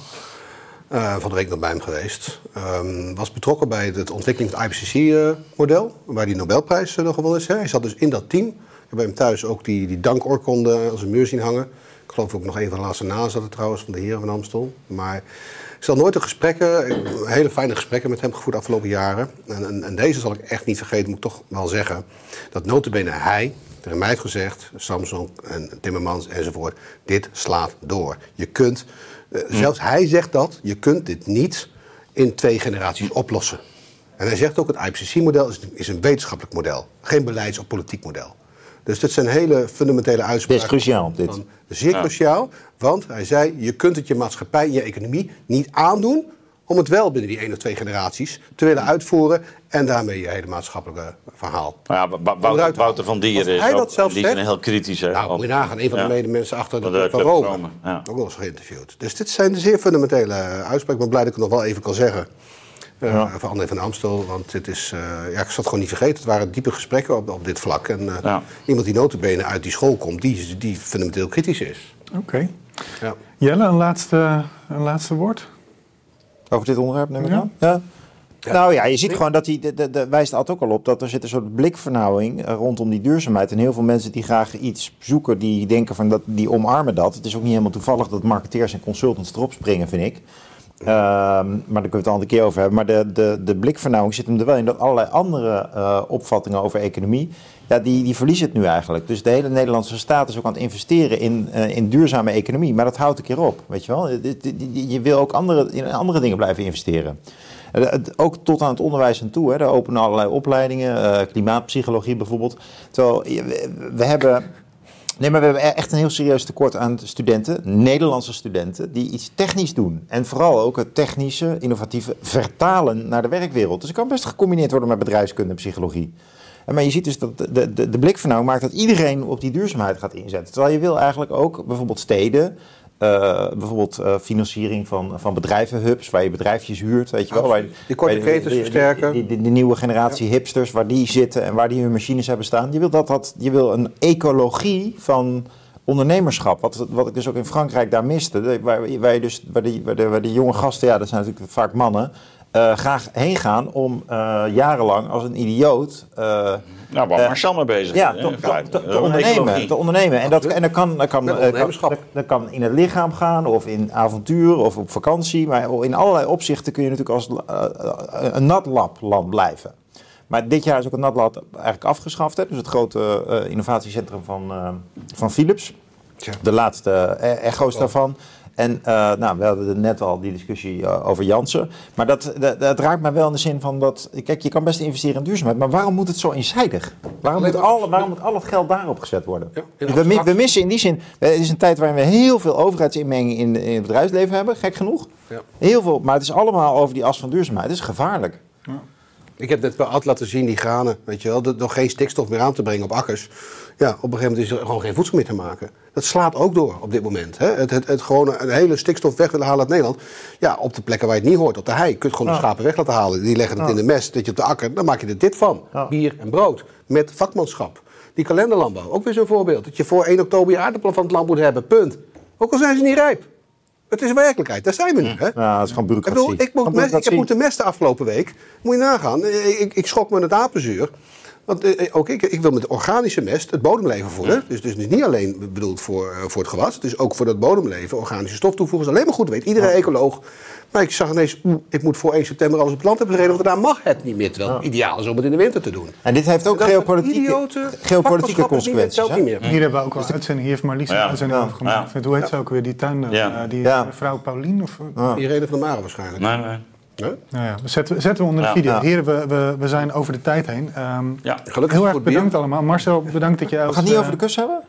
Eh, van de week nog bij hem geweest. Ehm, was betrokken bij het ontwikkeling van het IPCC-model. waar hij Nobelprijs uh, gewonnen is. Hè. Hij zat dus in dat team. Ik heb bij hem thuis ook die, die dankoorkonde als een muur zien hangen. Ik geloof ook nog een van de laatste nazen zat trouwens van de heren van Amstel. Maar ik zal nooit de gesprekken, eh, hele fijne gesprekken met hem gevoerd de afgelopen jaren. En, en, en deze zal ik echt niet vergeten, moet ik toch wel zeggen. Dat notabene hij tegen mij heeft gezegd, Samsung en Timmermans enzovoort. Dit slaat door. Je kunt, eh, zelfs hij zegt dat, je kunt dit niet in twee generaties oplossen. En hij zegt ook, het IPCC-model is, is een wetenschappelijk model. Geen beleids- of politiek model. Dus dit zijn hele fundamentele uitspraken. Dit is cruciaal, dit. Van- zeer cruciaal, want hij zei, je kunt het je maatschappij, je economie niet aandoen om het wel binnen die één of twee generaties te willen uitvoeren en daarmee je hele maatschappelijke verhaal. Nou ja, Wouter, Wouter van Dieren is hij dat ook zelf die zegt- heel kritisch. Nou, op- moet je nagaan, een van de Ja. medemensen achter de, Van de van Club Rome. Rome, ja. Ook wel eens geïnterviewd. Dus dit zijn zeer fundamentele uitspraken. Ik ben blij dat ik het nog wel even kan zeggen. eh Van André van Amstel, want dit is, eh, ja, ik zat het gewoon niet vergeten. Het waren diepe gesprekken op, op dit vlak. En eh, Ja. iemand die notabene uit die school komt, die, die fundamenteel kritisch is. Oké. Ja. Jelle, een laatste, een laatste woord? Over dit onderwerp neem ik Ja. aan? Ja. Nou ja, je ziet gewoon dat hij, de, de, de- wijst altijd ook al op, dat er zit een soort blikvernauwing eh, rondom die duurzaamheid. En heel veel mensen die graag iets zoeken, die denken van dat, die omarmen dat. Het is ook niet helemaal toevallig dat marketeers en consultants erop springen, vind ik. Ehm, maar daar kunnen we het al een keer over hebben. Maar de, de, de blikvernauwing zit hem er wel in dat allerlei andere eh, opvattingen over economie, ja, die, die verliezen het nu eigenlijk. Dus de hele Nederlandse staat is ook aan het investeren in, eh, in duurzame economie. Maar dat houdt een keer op, weet je wel. Dit- Je wil ook andere, in andere dingen blijven investeren. Eh, Ook tot aan het onderwijs en toe. Hè. Daar openen allerlei opleidingen, eh, klimaatpsychologie bijvoorbeeld. Terwijl we hebben. Nee, maar we hebben e- echt een heel serieus tekort aan studenten, Nederlandse studenten, die iets technisch doen. En vooral ook het technische, innovatieve vertalen naar de werkwereld. Dus het kan best gecombineerd worden met bedrijfskunde en psychologie. Maar je ziet dus dat de, de, de blikvernauw maakt dat iedereen op die duurzaamheid gaat inzetten. Terwijl je wil eigenlijk ook bijvoorbeeld steden, eh, bijvoorbeeld eh, financiering van, van bedrijvenhubs, waar je bedrijfjes huurt, weet je wel. Waar, Die korte ketens versterken. Die, die, die nieuwe generatie hipsters, waar die zitten en waar die hun machines hebben staan. Je wil, dat, dat, je wil een ecologie van ondernemerschap, wat, wat ik dus ook in Frankrijk daar miste. De- Waar, waar, je dus, waar, die, waar, de, waar die jonge gasten, ja dat zijn natuurlijk vaak mannen, eh, graag heen gaan om eh, jarenlang als een idioot... eh, Nou, waar Marcel mee bezig ja, te, ondernemen, te ondernemen. En dat, en dat kan, dat kan, kan, dat, in het lichaam gaan of in avontuur of op vakantie. Maar in allerlei opzichten kun je natuurlijk als een natlabland blijven. Maar dit jaar is ook het natlab eigenlijk afgeschaft. Hè? Dus het grote eh, innovatiecentrum van, eh, van Philips. Tja. De laatste echo's daarvan. En eh, nou, we hadden net al die discussie eh, over Jansen. Maar dat, dat, dat raakt mij wel in de zin van dat... Kijk, je kan best investeren in duurzaamheid. Maar waarom moet het zo eenzijdig? Waarom moet, al, waarom moet al het geld daarop gezet worden? Ja, we, we missen in die zin... Het is een tijd waarin we heel veel overheidsinmenging in, in het bedrijfsleven hebben. Gek genoeg. Ja. Heel veel. Maar het is allemaal over die as van duurzaamheid. Het is gevaarlijk. Ik heb net bij Ad laten zien, die granen, weet je wel, nog geen stikstof meer aan te brengen op akkers. Ja, op een gegeven moment is er gewoon geen voedsel meer te maken. Dat slaat ook door op dit moment. Hè? Het, het, het gewoon een hele stikstof weg willen halen uit Nederland. Ja, op de plekken waar je het niet hoort, op de hei. Je kunt gewoon de schapen weg laten halen. Die leggen het in de mest, dat je op de akker, dan maak je er dit van. Bier en brood, met vakmanschap. Die kalenderlandbouw, ook weer zo'n voorbeeld. Dat je voor 1 oktober je aardappelen van het land moet hebben, punt. Ook al zijn ze niet rijp. Het is werkelijkheid, daar zijn we nu. Hè? Ja, dat is gewoon Ik, bureaucratie. bedoel, ik, moet ik heb moeten mesten afgelopen week. Moet je nagaan. Ik, ik, ik schrok me het apenzuur. Want eh, ook ik, ik wil met organische mest het bodemleven voeden. Dus, dus niet alleen bedoeld voor, eh, voor het gewas. Het is ook voor dat bodemleven organische stof toevoegen. is alleen maar goed weet. Iedere ecoloog. Maar ik zag ineens, ik moet voor 1 september alles op het land hebben gereden. Want daarna mag het niet meer. Terwijl het ideaal is om het in de winter te doen. En dit heeft ook Dat geopolitieke, geopolitieke vakmanschap is niet meer- consequenties. niet meer. Hier hebben we ook al uitzending. Hier heeft Marlies een Ja. uitzending Ja. over gemaakt. Ja. Hoe heet ze ook weer, die tuin? Ja. eh, die Ja. mevrouw Paulien? Of, Irene van der Maren waarschijnlijk. Nee, nee. Nou ja, we zetten, zetten we onder de Ja. video. Ja. Heren, we, we, we zijn over de tijd heen. Ehm, Ja. Gelukkig heel erg bedankt allemaal. Marcel, bedankt dat je We gaan het niet eh, over de kus hebben?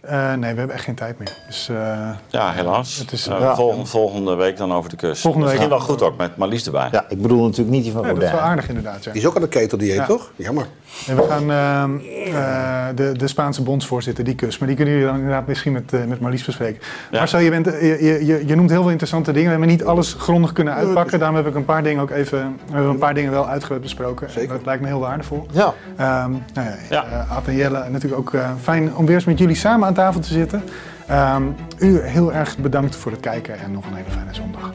Eh, nee, we hebben echt geen tijd meer. Dus, eh, Ja, helaas. Het is- Eh, ja. volgende, volgende week dan over de kust. Volgende week. Misschien wel goed ook, met Marlies erbij. Ja, ik bedoel natuurlijk niet die van ja, dat is wel aardig inderdaad. Ja. Die is ook aan de keteldieet, Ja. toch? Jammer. En we gaan ehm, eh, de, de Spaanse bondsvoorzitter, die kus. Maar die kunnen jullie dan inderdaad misschien met, met Marlies bespreken. Ja. Marcel, je, bent, je, je, je noemt heel veel interessante dingen. We hebben niet alles grondig kunnen uitpakken. Daarom heb ik een paar dingen ook even, we hebben een paar dingen wel uitgebreid besproken. Zeker. Dat lijkt me heel waardevol. Ja, Ehm nou ja, Ja. Ad en Jelle, natuurlijk ook eh, fijn om weer eens met jullie samen aan tafel te zitten. Ehm, u heel erg bedankt voor het kijken en nog een hele fijne zondag.